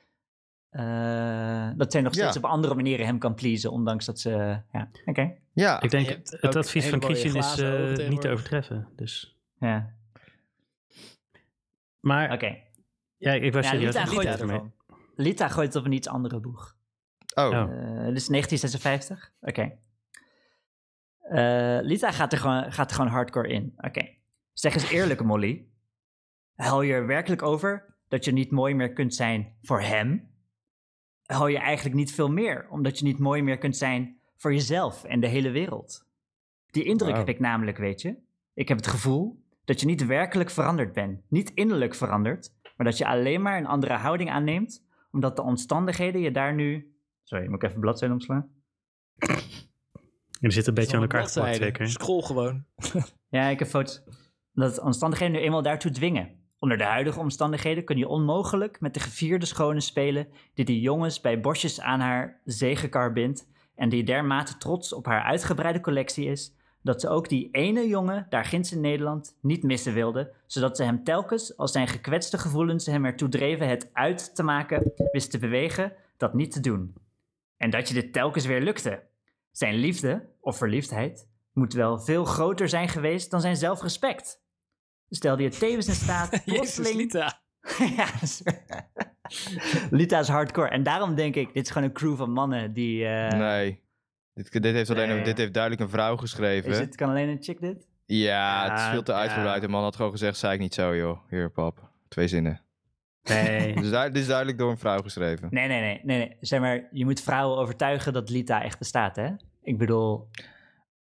Eh, dat zij nog steeds Ja. op andere manieren hem kan pleasen, ondanks dat ze. Ja, oké. Ja, Ik denk, het advies van Christian is eh, niet te overtreffen. Dus. Ja, Maar oké. ja, ik was Ja, serieus. Lita niet gooit het. Lita gooit het op een iets andere boeg. oh. Dit is 1956. Oké. Eh, Lita gaat er, gewoon, gaat er gewoon hardcore in. Oké. Zeg eens eerlijk, Molly. Huil je er werkelijk over dat je niet mooi meer kunt zijn voor hem? Huil je eigenlijk niet veel meer omdat je niet mooi meer kunt zijn voor jezelf en de hele wereld? Die indruk heb ik namelijk, weet je. Ik heb het gevoel dat je niet werkelijk veranderd bent. Niet innerlijk veranderd, maar dat je alleen maar een andere houding aanneemt omdat de omstandigheden je daar nu Sorry, moet ik even bladzijde omslaan? Je zit een beetje aan elkaar geplakt, zeker. Scroll gewoon. Ja, ik heb foto's. Dat de omstandigheden nu eenmaal daartoe dwingen. Onder de huidige omstandigheden kun je onmogelijk met de gevierde schone spelen die die jongens bij bosjes aan haar zegenkar bindt en die dermate trots op haar uitgebreide collectie is, dat ze ook die ene jongen daar ginds in Nederland niet missen wilde, zodat ze hem telkens, als zijn gekwetste gevoelens hem ertoe dreven het uit te maken, wist te bewegen dat niet te doen. En dat je dit telkens weer lukte. Zijn liefde, of verliefdheid, moet wel veel groter zijn geweest dan zijn zelfrespect. Stelde je tevens in staat Jezus, plotseling... Lita. ja, sorry. Lita is hardcore. En daarom denk ik, dit is gewoon een crew van mannen die... eh, nee. Dit, dit, heeft alleen, Nee. een- dit heeft duidelijk een vrouw geschreven. Is het, kan alleen een chick dit? Ja, het is veel te ja. uitgebreid. De man had gewoon gezegd, zei ik niet zo joh. Hier pap, twee zinnen. Nee. Dus daar, dit is duidelijk door een vrouw geschreven. Nee, nee, nee, nee, nee. Zeg maar, je moet vrouwen overtuigen dat Lita echt bestaat, hè? Ik bedoel,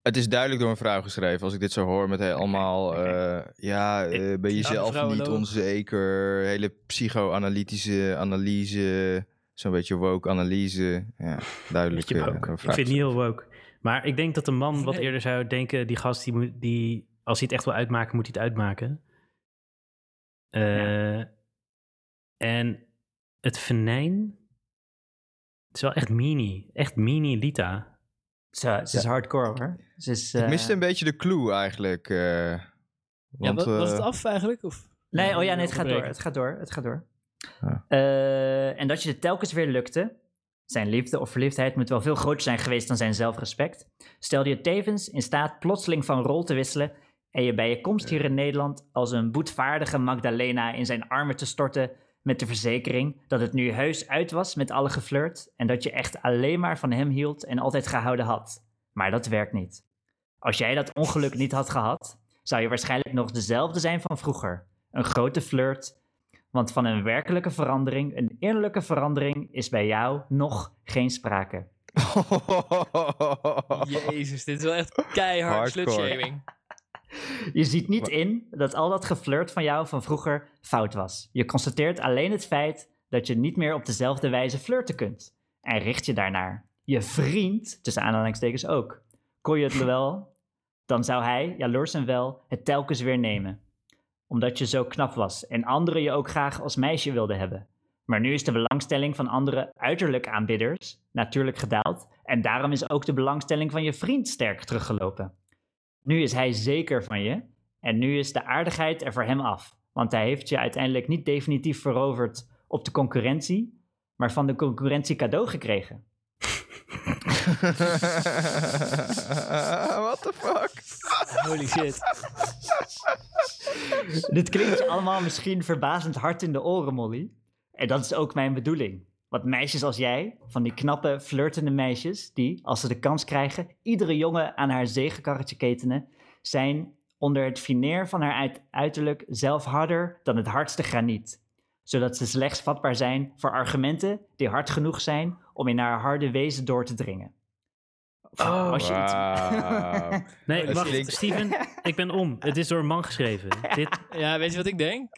Het is duidelijk door een vrouw geschreven. Als ik dit zo hoor met allemaal... eh, ja, eh, ben je Ja, de zelf niet onzeker. Hele psychoanalytische analyse. Zo'n beetje woke analyse. Ja, duidelijk. Beetje woke. door een Ik vind het niet heel woke. Maar ik denk dat de man wat Nee. eerder zou denken, die gast, die moet, die, als hij het echt wil uitmaken, moet hij het uitmaken. Eh, En het venijn, het is wel echt mini, echt mini Lita. Ze, ze is hardcore, hoor. Ze is, Ik eh, miste een beetje de clue eigenlijk. eh, Ja, want, wa- was het eh, af eigenlijk? Of? Nee, oh ja, nee, het gaat door. Het gaat door. Het gaat door. Ja. Eh, en dat je het telkens weer lukte. Zijn liefde of verliefdheid moet wel veel groter zijn geweest dan zijn zelfrespect. Stelde je tevens in staat plotseling van rol te wisselen. En je bij je komst hier in Nederland als een boetvaardige Magdalena in zijn armen te storten. Met de verzekering dat het nu heus uit was met alle geflirt. En dat je echt alleen maar van hem hield en altijd gehouden had. Maar dat werkt niet. Als jij dat ongeluk niet had gehad, zou je waarschijnlijk nog dezelfde zijn van vroeger. Een grote flirt. Want van een werkelijke verandering, een innerlijke verandering, is bij jou nog geen sprake. Jezus, dit is wel echt keihard slutshaming. Je ziet niet in dat al dat geflirt van jou van vroeger fout was. Je constateert alleen het feit dat je niet meer op dezelfde wijze flirten kunt. En richt je daarnaar. Je vriend, tussen aanhalingstekens ook. Kon je het wel, dan zou hij, jaloers en wel, het telkens weer nemen. Omdat je zo knap was en anderen je ook graag als meisje wilden hebben. Maar nu is de belangstelling van andere uiterlijk aanbidders natuurlijk gedaald. En daarom is ook de belangstelling van je vriend sterk teruggelopen. Nu is hij zeker van je en nu is de aardigheid er voor hem af. Want hij heeft je uiteindelijk niet definitief veroverd op de concurrentie, maar van de concurrentie cadeau gekregen. What the fuck? Holy shit. Dit klinkt je allemaal misschien verbazend hard in de oren, Molly. En dat is ook mijn bedoeling. Want meisjes als jij, van die knappe, flirtende meisjes, die, als ze de kans krijgen, iedere jongen aan haar zegenkarretje ketenen, zijn onder het fineer van haar uit- uiterlijk zelf harder dan het hardste graniet. Zodat ze slechts vatbaar zijn voor argumenten die hard genoeg zijn om in haar harde wezen door te dringen. Oh, Als je iets- Wauw. Nee, wacht, klinkt- Steven, ik ben om. Het is door een man geschreven. Dit, Ja, weet je wat ik denk?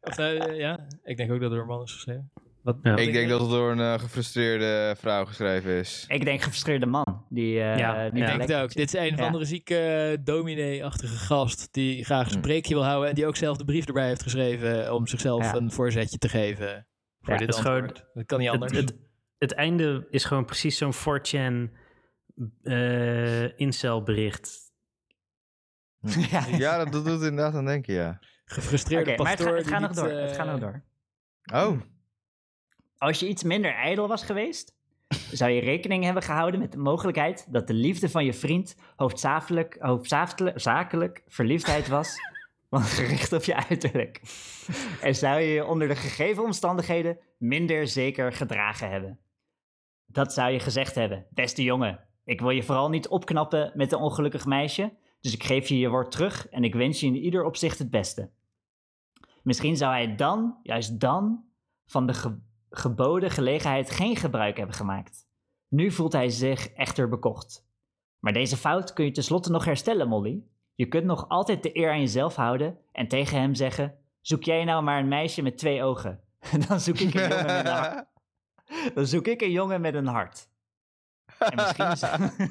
Of, nou, ja, ik denk ook dat er een man is geschreven. Wat, Ja. wat Ik denk dat het door een eh, gefrustreerde vrouw geschreven is. Ik denk gefrustreerde man. Die, eh Ja, die ik Ik denk het ook. Dit is een of andere zieke eh, dominee-achtige gast die graag een Hm. spreekje wil houden en die ook zelf de brief erbij heeft geschreven om zichzelf Ja. een voorzetje te geven voor Ja, dit het is gewoon- antwoord. Dat kan niet anders. het, het einde is gewoon precies zo'n 4chan eh incel bericht. ja. Ja, dat, doet het inderdaad aan denken, ja. Gefrustreerde maar het, pastoor gaat- het gaat die nog niet, door. Het gaat nog door. Oh, Als je iets minder ijdel was geweest, zou je rekening hebben gehouden met de mogelijkheid dat de liefde van je vriend hoofdzakelijk, hoofdzakelijk zakelijk verliefdheid was, want gericht op je uiterlijk. En zou je je onder de gegeven omstandigheden minder zeker gedragen hebben. Dat zou je gezegd hebben, beste jongen. Ik wil je vooral niet opknappen met een ongelukkig meisje, dus ik geef je je woord terug en ik wens je in ieder opzicht het beste. Misschien zou hij dan, juist dan, van de geboden gelegenheid geen gebruik hebben gemaakt. Nu voelt hij zich echter bekocht. Maar deze fout kun je tenslotte nog herstellen, Molly. Je kunt nog altijd de eer aan jezelf houden en tegen hem zeggen: Zoek jij nou maar een meisje met twee ogen? Dan zoek ik een jongen met een hart. Dan zoek ik een jongen met een hart. En misschien,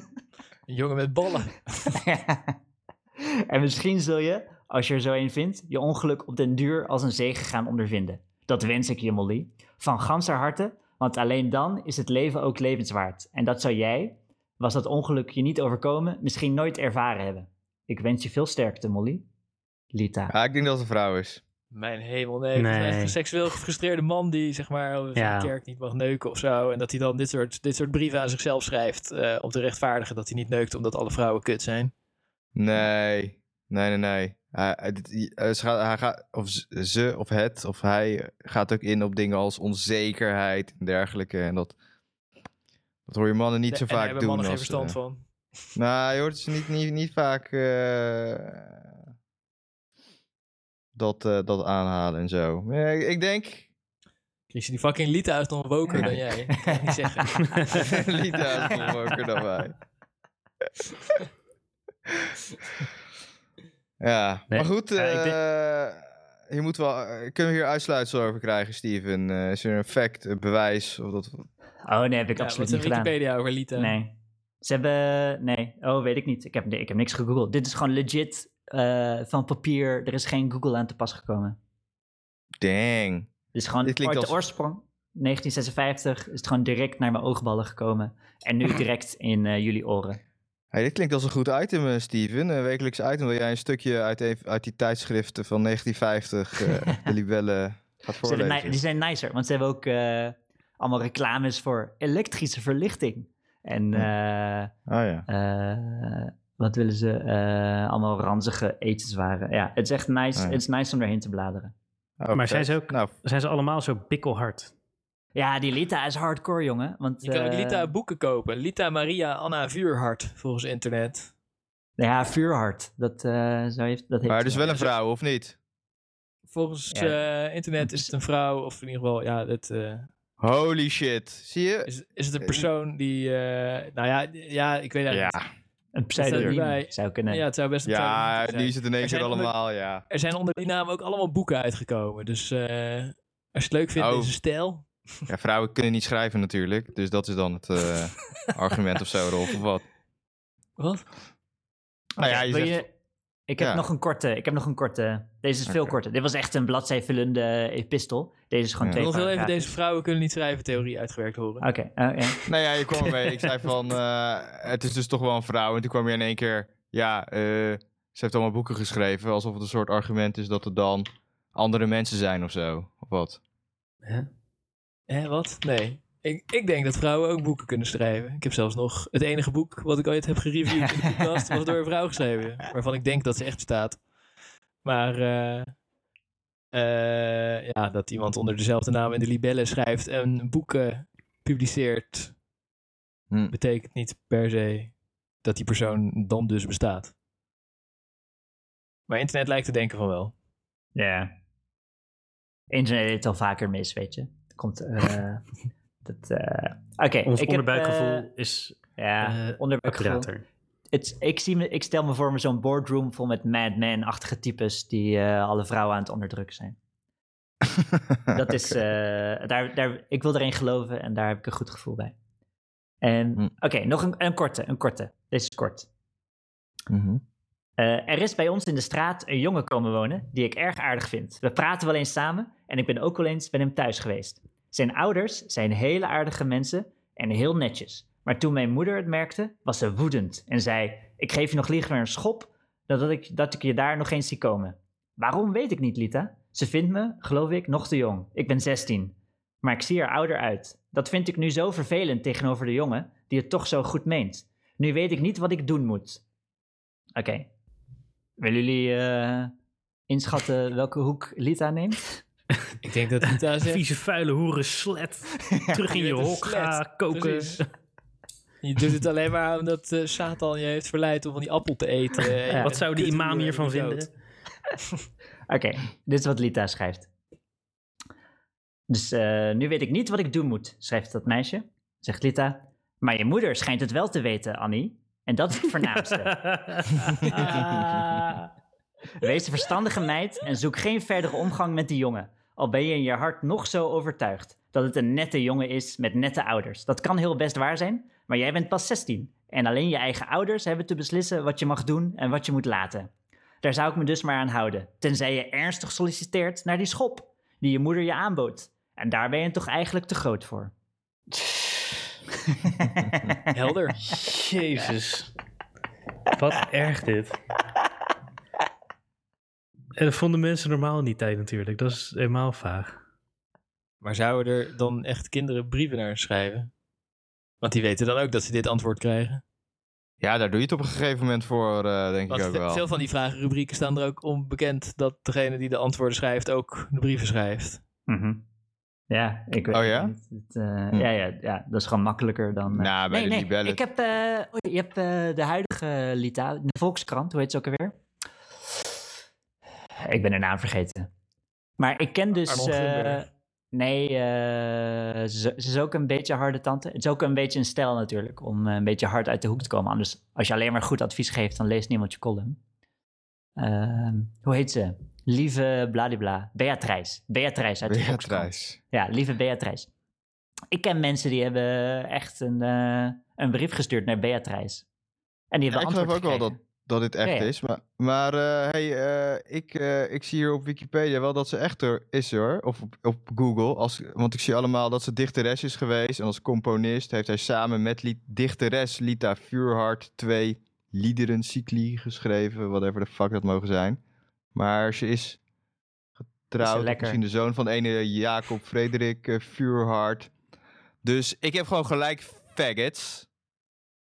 Een jongen met ballen. en misschien zul je, als je er zo een vindt, je ongeluk op den duur als een zegen gaan ondervinden. Dat wens ik je, Molly. Van ganser harte, want alleen dan is het leven ook levenswaard. En dat zou jij, was dat ongeluk je niet overkomen, misschien nooit ervaren hebben. Ik wens je veel sterkte, Molly. Lita. ja, ik denk dat het een vrouw is. Mijn hemel, nee. Echt een seksueel gefrustreerde man die zeg maar over zijn Ja. kerk niet mag neuken of zo. En dat hij dan dit soort, dit soort brieven aan zichzelf schrijft eh, om te rechtvaardigen dat hij niet neukt omdat alle vrouwen kut zijn. Nee, nee, nee, nee. Hij, hij, dit- hij gaat, hij gaat, of ze of het of hij gaat ook in op dingen als onzekerheid en dergelijke. En dat, dat hoor je mannen niet zo en daar vaak hebben doen. mannen geen verstand eh, van. Nou, je hoort ze niet, niet, niet vaak eh, dat, eh, dat aanhalen en zo. Maar ik, ik denk... Chris, die fucking Lita is nog woker dan jij. Dat kan ik niet zeggen. Lita is nog woker dan wij. ja, Nee, maar goed. ja, ik denk- eh, je moet wel, eh, kunnen we hier uitsluitsel over krijgen, Steven? Eh, is er een fact, een bewijs? Of dat, Oh nee, heb ik Ja, absoluut wat niet gedaan. Wikipedia over Lita? Nee. Ze hebben. Nee. Oh, weet ik niet. Ik heb, ik heb niks gegoogeld. Dit is gewoon legit eh, van papier. Er is geen Google aan te pas gekomen. dang. Het is gewoon Dit klinkt ooit de als- oorsprong. 1956 is het gewoon direct naar mijn oogballen gekomen. En nu direct in eh, jullie oren. Hey, dit klinkt als een goed item, eh, Steven. Een wekelijks item. Wil jij een stukje uit, een- uit die tijdschriften van 1950, eh, de libellen, gaat voorlezen? ni- die zijn nicer, want ze hebben ook eh, allemaal reclames voor elektrische verlichting. En eh, Oh ja. eh, wat willen ze? Eh, allemaal ranzige etenswaren. Ja, het is echt nice. Ja. Het is nice om erheen te bladeren. Oh, Maar zijn ze ook- Nou, Zijn ze allemaal zo bikkelhard? Ja, die Lita is hardcore, jongen. Want, Je kan ook eh, Lita boeken kopen. Lita Maria Anna Vuurhart, volgens internet. Ja, vuurhard. Dat, eh zo heeft, dat heeft maar het is ze. wel een vrouw, of niet? Volgens Ja. eh, internet is het een vrouw, of in ieder geval, ja, het, eh, Holy shit. Zie je? is, is het een persoon die, eh, nou ja, ja, ik weet eigenlijk niet. Een pseudoniem erbij. zou kunnen. Ja, het zou best een Ja, is het in één Er keer zijn onder- allemaal, ja. Er zijn onder die naam ook allemaal boeken uitgekomen. Dus eh, als je het leuk vindt, Oh. deze stijl. Ja, vrouwen kunnen niet schrijven natuurlijk. Dus dat is dan het eh, argument of zo, Rolf, of wat? Wat? Nou ja, je zegt... je- Ik heb, Ja. nog een korte, ik heb nog een korte. Deze is veel korter. Dit was echt een bladzijvullende epistel. Deze is gewoon Ja. Ik twee wil even deze vrouwen kunnen niet schrijven theorie uitgewerkt horen. Oké, oh, ja. Nou ja, je kwam ermee. Ik zei van, eh, het is dus toch wel een vrouw. En toen kwam je in één keer, ja, eh, ze heeft allemaal boeken geschreven. Alsof het een soort argument is dat er dan andere mensen zijn of zo. Of wat? Hè, wat? Nee. Ik, ik denk dat vrouwen ook boeken kunnen schrijven. Ik heb zelfs nog het enige boek wat ik ooit heb gereviewd in de podcast was door een vrouw geschreven. Waarvan ik denk dat ze echt bestaat. Maar eh, eh, ja, dat iemand onder dezelfde naam in de libellen schrijft en boeken publiceert, Hm. betekent niet per se dat die persoon dan dus bestaat. Maar internet lijkt te denken van wel. Ja. Internet heeft al vaker mis, weet je. Komt... eh, dat, eh, Oké, Ons ik onderbuikgevoel eh, is ja, onderbuikgevoel. Het, ik, zie me, ik stel me voor me zo'n boardroom vol met madman-achtige types die alle vrouwen aan het onderdrukken zijn. Dat is, daar, daar, ik wil erin geloven en daar heb ik een goed gevoel bij. En Hm. oké, nog een, een korte, een korte. Deze is kort. Mhm. Er is bij ons in de straat een jongen komen wonen die ik erg aardig vind. We praten wel eens samen en ik ben ook wel eens bij hem thuis geweest. Zijn ouders zijn hele aardige mensen en heel netjes. Maar toen mijn moeder het merkte, was ze woedend en zei: Ik geef je nog liever een schop dan dat ik, dat ik je daar nog eens zie komen. Waarom weet ik niet, Lita. Ze vindt me, geloof ik, nog te jong. Ik ben 16. Maar ik zie er ouder uit. Dat vind ik nu zo vervelend tegenover de jongen die het toch zo goed meent. Nu weet ik niet wat ik doen moet. Oké. Willen jullie eh, inschatten welke hoek Lita neemt? Ik denk dat Lita zegt... Vieze, vuile hoeren, slet. Terug in je Je hok, ga koken. Precies. Je doet het alleen maar omdat eh, Satan je heeft verleid om van die appel te eten. Wat zou die kuthoer imam hiervan vinden? Oké, dit is wat Lita schrijft. Dus eh, nu weet ik niet wat ik doen moet, schrijft dat meisje. Zegt Lita. Maar je moeder schijnt het wel te weten, Annie. En dat is het voornaamste. Wees een verstandige meid en zoek geen verdere omgang met die jongen. Al ben je in je hart nog zo overtuigd dat het een nette jongen is met nette ouders. Dat kan heel best waar zijn, maar jij bent pas 16. En alleen je eigen ouders hebben te beslissen wat je mag doen en wat je moet laten. Daar zou ik me dus maar aan houden. Tenzij je ernstig solliciteert naar die schop die je moeder je aanbood. En daar ben je toch eigenlijk te groot voor. Helder. Jezus. Wat erg dit. En dat vonden mensen normaal in die tijd natuurlijk. Dat is helemaal vaag. Maar zouden er dan echt kinderen brieven naar schrijven? Want die weten dan ook dat ze dit antwoord krijgen. Ja, daar doe je het op een gegeven moment voor, eh, denk Want ik ook wel. veel van die vragenrubrieken staan er ook om bekend dat degene die de antwoorden schrijft ook de brieven schrijft. Mhm. Ja, ik weet Oh ja? het eh, Hm. ja, ja, ja, dat is gewoon makkelijker dan... eh, Nou, bij nee, de nee, libellen. ik heb... eh, oh, je hebt eh, de huidige Lita, de Volkskrant, hoe heet ze ook alweer? Ik ben haar naam vergeten. Maar ik ken dus... Eh, nee, eh, ze, ze is ook een beetje harde tante. Het is ook een beetje een stijl natuurlijk, om eh, een beetje hard uit de hoek te komen. Anders, als je alleen maar goed advies geeft, dan leest niemand je column. Ehm, hoe heet ze? Lieve bladibla. Beatrice. Beatrice uit de. Beatrice. Ja, lieve Beatrice. Ik ken mensen die hebben echt een, eh, een brief gestuurd naar Beatrice. En die Ja, hebben ik geloof antwoord ook wel dat. Dat dit echt Ja, ja. is. Maar, maar eh, hey, eh, ik, eh, ik zie hier op Wikipedia wel dat ze echt er is hoor. Of op, op Google. Als, want ik zie allemaal dat ze dichteres is geweest. En als componist heeft hij samen met lied, dichteres Lita Vuurhart twee liederen cycli geschreven. Whatever the fuck dat mogen zijn. Maar ze is getrouwd. lekker? Misschien de zoon van ene Jacob Frederik Vuurhart. Dus ik heb gewoon gelijk faggots.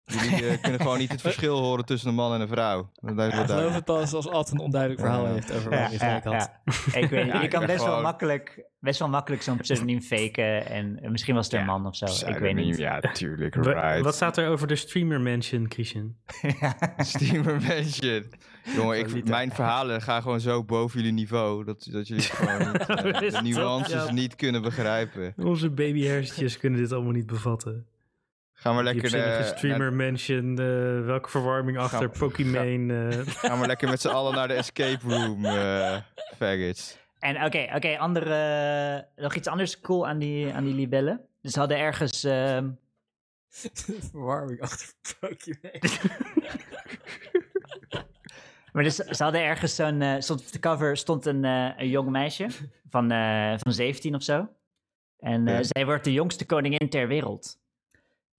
Jullie eh, kunnen gewoon niet het verschil horen tussen een man en een vrouw. Dat Ik geloof het pas als Ad een onduidelijk verhaal Ja. heeft over waarom je gelijk had. ja. Ik weet niet, Ja, je ik kan best wel makkelijk, best wel makkelijk zo'n pseudoniem faken. En misschien was het een man of zo. Ik weet niet. Ja, tuurlijk, right. Wat staat er over de streamer mention, Christian? Steamer Mansion. Jongen, ik, mijn verhalen gaan gewoon zo boven jullie niveau. Dat, dat jullie gewoon niet, eh, de nuances niet kunnen begrijpen. Onze babyhersentjes kunnen dit allemaal niet bevatten. Ga maar Die lekker, eh, streamer mention, eh, welke verwarming achter Ga- Pokémon. eh. naar- ga maar lekker met z'n allen naar de escape room, eh faggots. En oké, oké, andere, nog iets anders cool aan die, aan die libellen. Dus ze hadden ergens... ehm, Verwarming achter Pokémon. Maar dus, ze hadden ergens zo'n... stond op de cover stond een, eh, een jong meisje van, eh, van 17 of zo. En eh, Ja. zij wordt de jongste koningin ter wereld.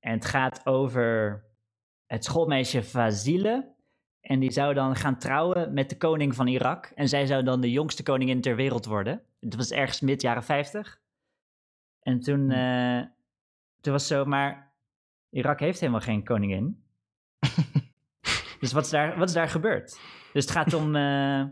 En het gaat over het schoolmeisje Vasile En die zou dan gaan trouwen met de koning van Irak. En zij zou dan de jongste koningin ter wereld worden. Het was ergens mid jaren 50. En toen, eh, toen was zo, maar Irak heeft helemaal geen koningin. dus wat is, daar, wat is daar gebeurd? Dus het gaat om. eh,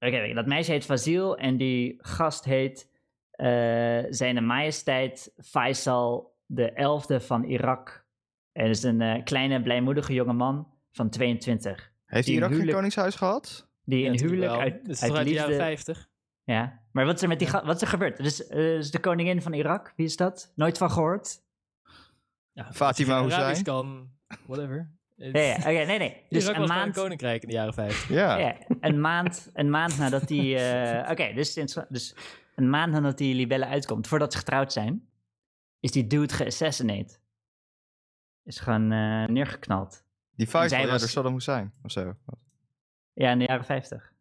Oké, dat meisje heet Fazil en die gast heet eh, Zijn Majesteit Faisal de elfde van Irak. En is een eh, kleine, blijmoedige jonge man van 22. Heeft Irak geen huwelijk- koningshuis gehad? Die Ja, een natuurlijk huwelijk wel. uit, is uit de jaren liefde... 50? Ja, maar wat is er met die wat is er gebeurd? Dus, eh, dus de koningin van Irak, wie is dat? Nooit van gehoord? Ja, Fatima geen Hussein? Kan, whatever. Ja, ja, oké, nee, nee. Dus Irak een was een maand, koninkrijk in de jaren 50. Ja. ja, een maand, een maand nadat die, eh, oké, dus, dus een maand nadat die libelle uitkomt, voordat ze getrouwd zijn, is die dude geassassinate. Is gewoon eh, neergeknald. Die Faisal, Zij ja, was- door Saddam Hussein of zo. Ja, in de jaren 50.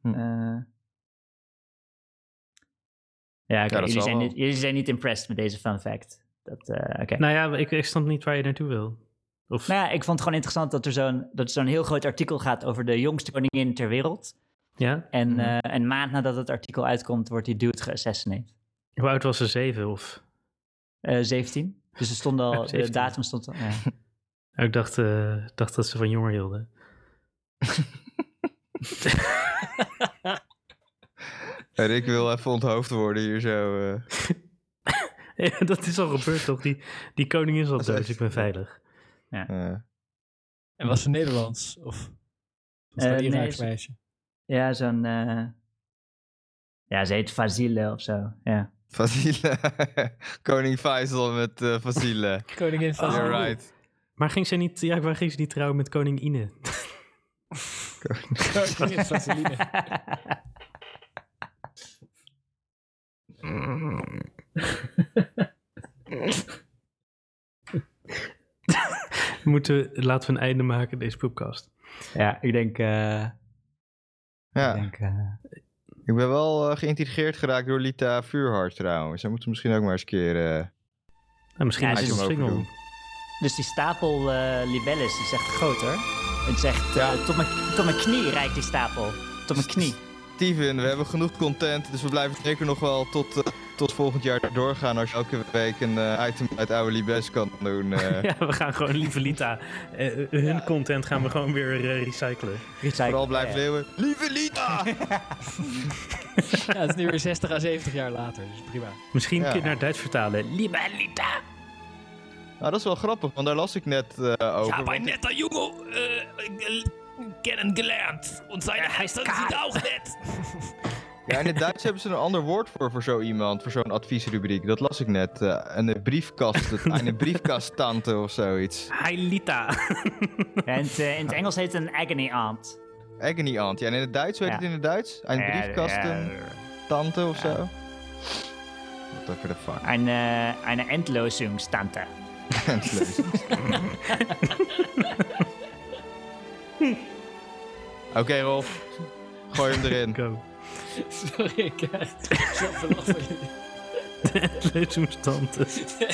Hm. Eh, ja, jullie, zijn wel. niet, jullie zijn niet impressed met deze fun fact. Dat, eh, oké. Nou ja, ik, ik snap niet waar je naartoe wil. Of, Nou ja, ik vond het gewoon interessant dat er zo'n dat er zo'n heel groot artikel gaat over de jongste koningin ter wereld. ja? En Mhm. eh, een maand nadat het artikel uitkomt, wordt die dude geassassinated. Hoe oud was ze? Zeven? Of... Eh 17. Dus er stond al, Ja, de 17. datum stond al. Ja. Ik dacht, eh, dacht dat ze van jonger hielden. En ik wil even onthoofd worden hier zo. eh. Ja, dat is al gebeurd toch? Die, die koning is al dood, dus ik ben veilig. eh. En was ze Nederlands? Of was Eh, dat nee, meisje? Ja, zo'n. eh, ja, ze heet Fazile of zo. Ja. Fazile. Koning Faisal met eh Fazile. Koningin van You're right. Maar ging ze niet, ja, waar ging ze niet trouwen met koning Ine? Koningin. Moeten we, laten we een einde maken aan deze podcast. ja, ik denk. eh, Ja, ik denk eh, ik ben wel eh, geïntegreerd geraakt door Lita Vuurhart trouwens. Zij moeten misschien ook maar eens een keer... eh, Nou, misschien Ja, is het single. dus die stapel eh libelles is echt groot hoor. Het is echt. eh, tot, mijn, tot mijn knie reikt die stapel. Tot mijn knie. Steven, we hebben genoeg content, dus we blijven zeker nog wel tot, tot volgend jaar doorgaan als je elke week een eh, item uit oude Libes kan doen. eh. Ja, we gaan gewoon, lieve Lita, eh, hun content gaan we gewoon weer recyclen. Vooral blijven Ja, ja. leeuwen. Lieve Lita! Ja, het is nu weer 60 à 70 jaar later, dus prima. Misschien Ja. kun je naar Duits vertalen. Lieve Lita. Nou, dat is wel grappig, want daar las ik net eh, over. want- netter Junge äh, kennengelernt. Und seine Eltern sind auch nett. Ja, in het Duits hebben ze een ander woord voor, voor zo iemand, voor zo'n adviesrubriek. Dat las ik net. eh, een briefkast, een briefkasttante of zoiets. Hi Lita. Ja, in, het, eh, in het Engels heet het een agony aunt. Agony aunt. Ja, en in het Duits, weet je Ja. het in het Duits? Een Ja, briefkastentante ja. of zo? What the fuck? Een, eh, een Endlosungstante. Oké, Rolf. Gooi hem erin. Go. Sorry, ik.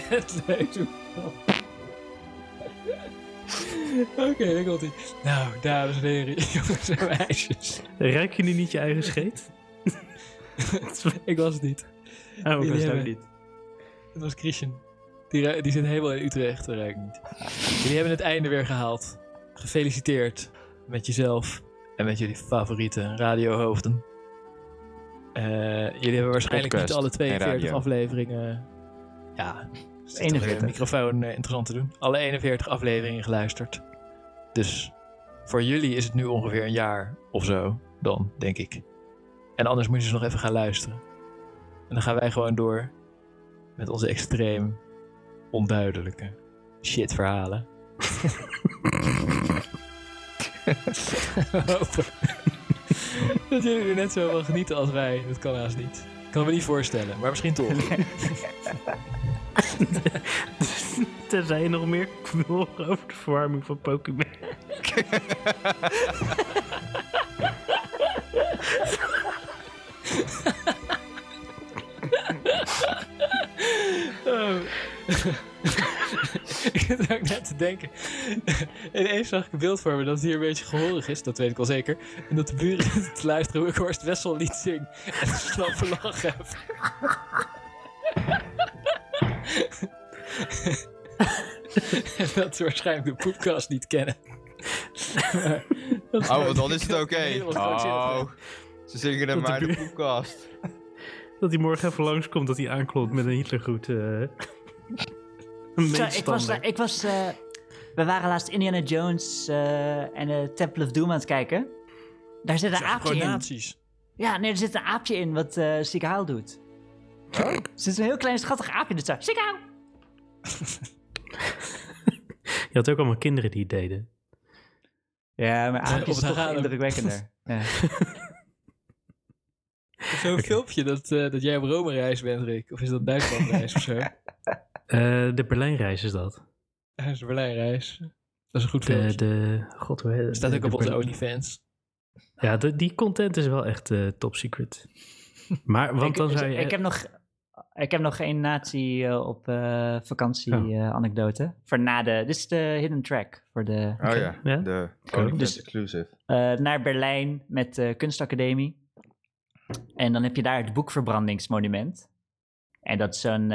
Het leuk doen. Oké, daar komt ie. Nou, dames en heren, jongens en meisjes. Ruik je nu niet je eigen scheet? Ik was het niet. Oh, dat is hebben- ook niet. Dat was Christian. Die, die zit helemaal in Utrecht, dat ruik ik niet. Jullie hebben het einde weer gehaald. Gefeliciteerd met jezelf en met jullie favoriete radiohoofden. Eh, jullie hebben waarschijnlijk Podcast niet alle en 42 radio. afleveringen. Ja, zit toch weer 41. Een microfoon eh, interessant te doen. Alle 41 afleveringen geluisterd. Dus voor jullie is het nu ongeveer een jaar of zo, dan denk ik. En anders moet je dus nog even gaan luisteren. En dan gaan wij gewoon door met onze extreem onduidelijke shit verhalen. Dat jullie er net zo van genieten als wij. Dat kan haast niet. Kan me niet voorstellen, maar misschien toch. Tenzij je nog meer wil horen over de verwarming van Pokémon. Oh. ik zit ook net te denken. Ineens zag ik een beeld voor me dat het hier een beetje gehoorig is. Dat weet ik wel zeker. En dat de buren zitten te luisteren hoe ik Horst Wessel liet zingen. En ze slappe lach heb. en dat ze waarschijnlijk de poepkast niet kennen. Dat Oh, want dan is het oké. Oh, ze zingen hem maar in de podcast. Dat hij morgen even langskomt, dat hij aanklopt met een Hitlergroet. eh ik was, ik was eh, we waren laatst Indiana Jones eh, en de Temple of Doom aan het kijken. Daar zit een aapje in. Ja, nee, er zit een aapje in wat eh Sikaal doet. Er zit een heel klein schattig aapje dat zo... Sikaal! Je had ook allemaal kinderen die het deden. Ja, maar aapjes is het toch indrukwekkender. Ja. Zo'n filmpje dat, eh, dat jij op Rome-reis bent, Rick. Of is dat Duitsland-reis of zo? Eh, de Berlijnreis is dat. Dat is een Berlijn-reis. Dat is een goed De, filmpje. de, god, hoe heet het? Staat De- ook de op onze OnlyFans. Ja, de- die content is wel echt eh, top secret. Maar, want ik, dan zou je... ik, heb nog, ik heb nog geen nazi eh, op eh, vakantie Oh. eh, anekdote. Voor na de... Dit is de hidden track. Voor de, Oh ja, Ja? de Dus- exclusive. eh, naar Berlijn met de kunstacademie. En dan heb je daar het boekverbrandingsmonument. En dat is zo'n...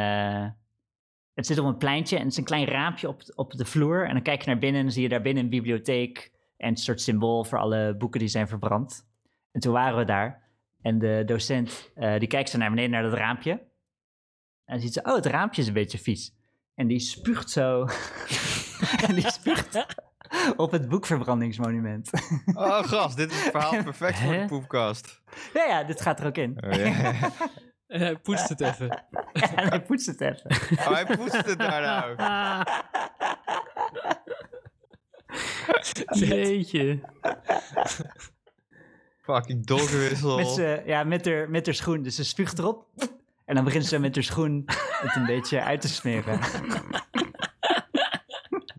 het zit op een pleintje en het is een klein raampje op, op de vloer. En dan kijk je naar binnen en dan zie je daar binnen een bibliotheek. En een soort symbool voor alle boeken die zijn verbrand. En toen waren we daar. En de docent, eh, die kijkt zo naar beneden naar dat raampje. En dan ziet ze, oh, het raampje is een beetje vies. En die spuugt zo. en die spuugt op het boekverbrandingsmonument. Oh gast, dit is het verhaal perfect voor de poepkast. ja, ja, dit gaat er ook in. Oh, ja. En hij poetst het even. en hij poetst het even. Oh, hij poetst het daar nou. Jeetje. Fucking dolgewissel. Met, z'n- ja, met, haar, met haar schoen. Dus ze spuugt erop. En dan begint ze met haar schoen het een beetje uit te smeren.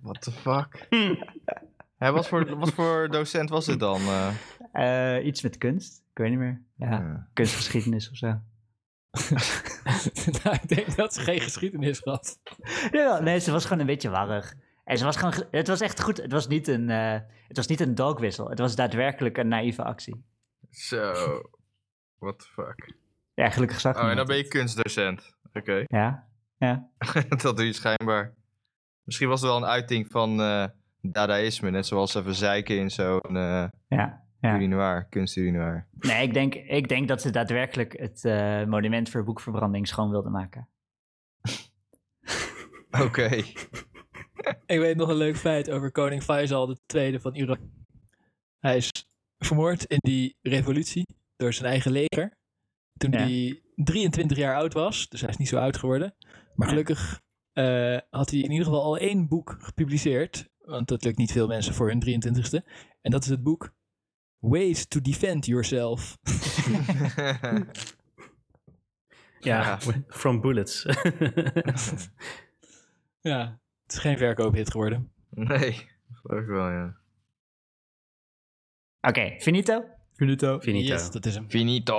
What the fuck? Hé, wat, voor, wat voor docent was het dan? eh? Eh, iets met kunst. Ik weet niet meer. Ja, Ja. kunstgeschiedenis of zo. nou, ik denk dat ze geen geschiedenis gehad. Ja, nee, ze was gewoon een beetje warrig. En ze was gewoon, ge- het was echt goed. Het was niet een, eh het was niet een dogwissel. Het was daadwerkelijk een naïeve actie. Zo. What the fuck? Ja, gelukkig zag Oh, en dan ben je kunstdocent. Oké. Ja, ja. dat doe je schijnbaar. Misschien was het wel een uiting van eh dadaïsme. Net zoals even zeiken in zo'n eh ja, ja. urinoir, kunsturinoir. Nee, ik denk, ik denk dat ze daadwerkelijk het eh, monument voor boekverbranding schoon wilden maken. Oké. Ik weet nog een leuk feit over koning Faisal II van Irak. Hij is vermoord in die revolutie door zijn eigen leger. Toen Ja. hij 23 jaar oud was, dus hij is niet zo oud geworden. Maar gelukkig eh, had hij in ieder geval al één boek gepubliceerd. Want dat lukt niet veel mensen voor hun 23ste. En dat is het boek Ways to Defend Yourself. Ja, from bullets. ja, het is geen verkoophit geworden. nee, geloof ik wel, ja. Oké, finito? Finito. Finito. Yes, dat is hem. Finito.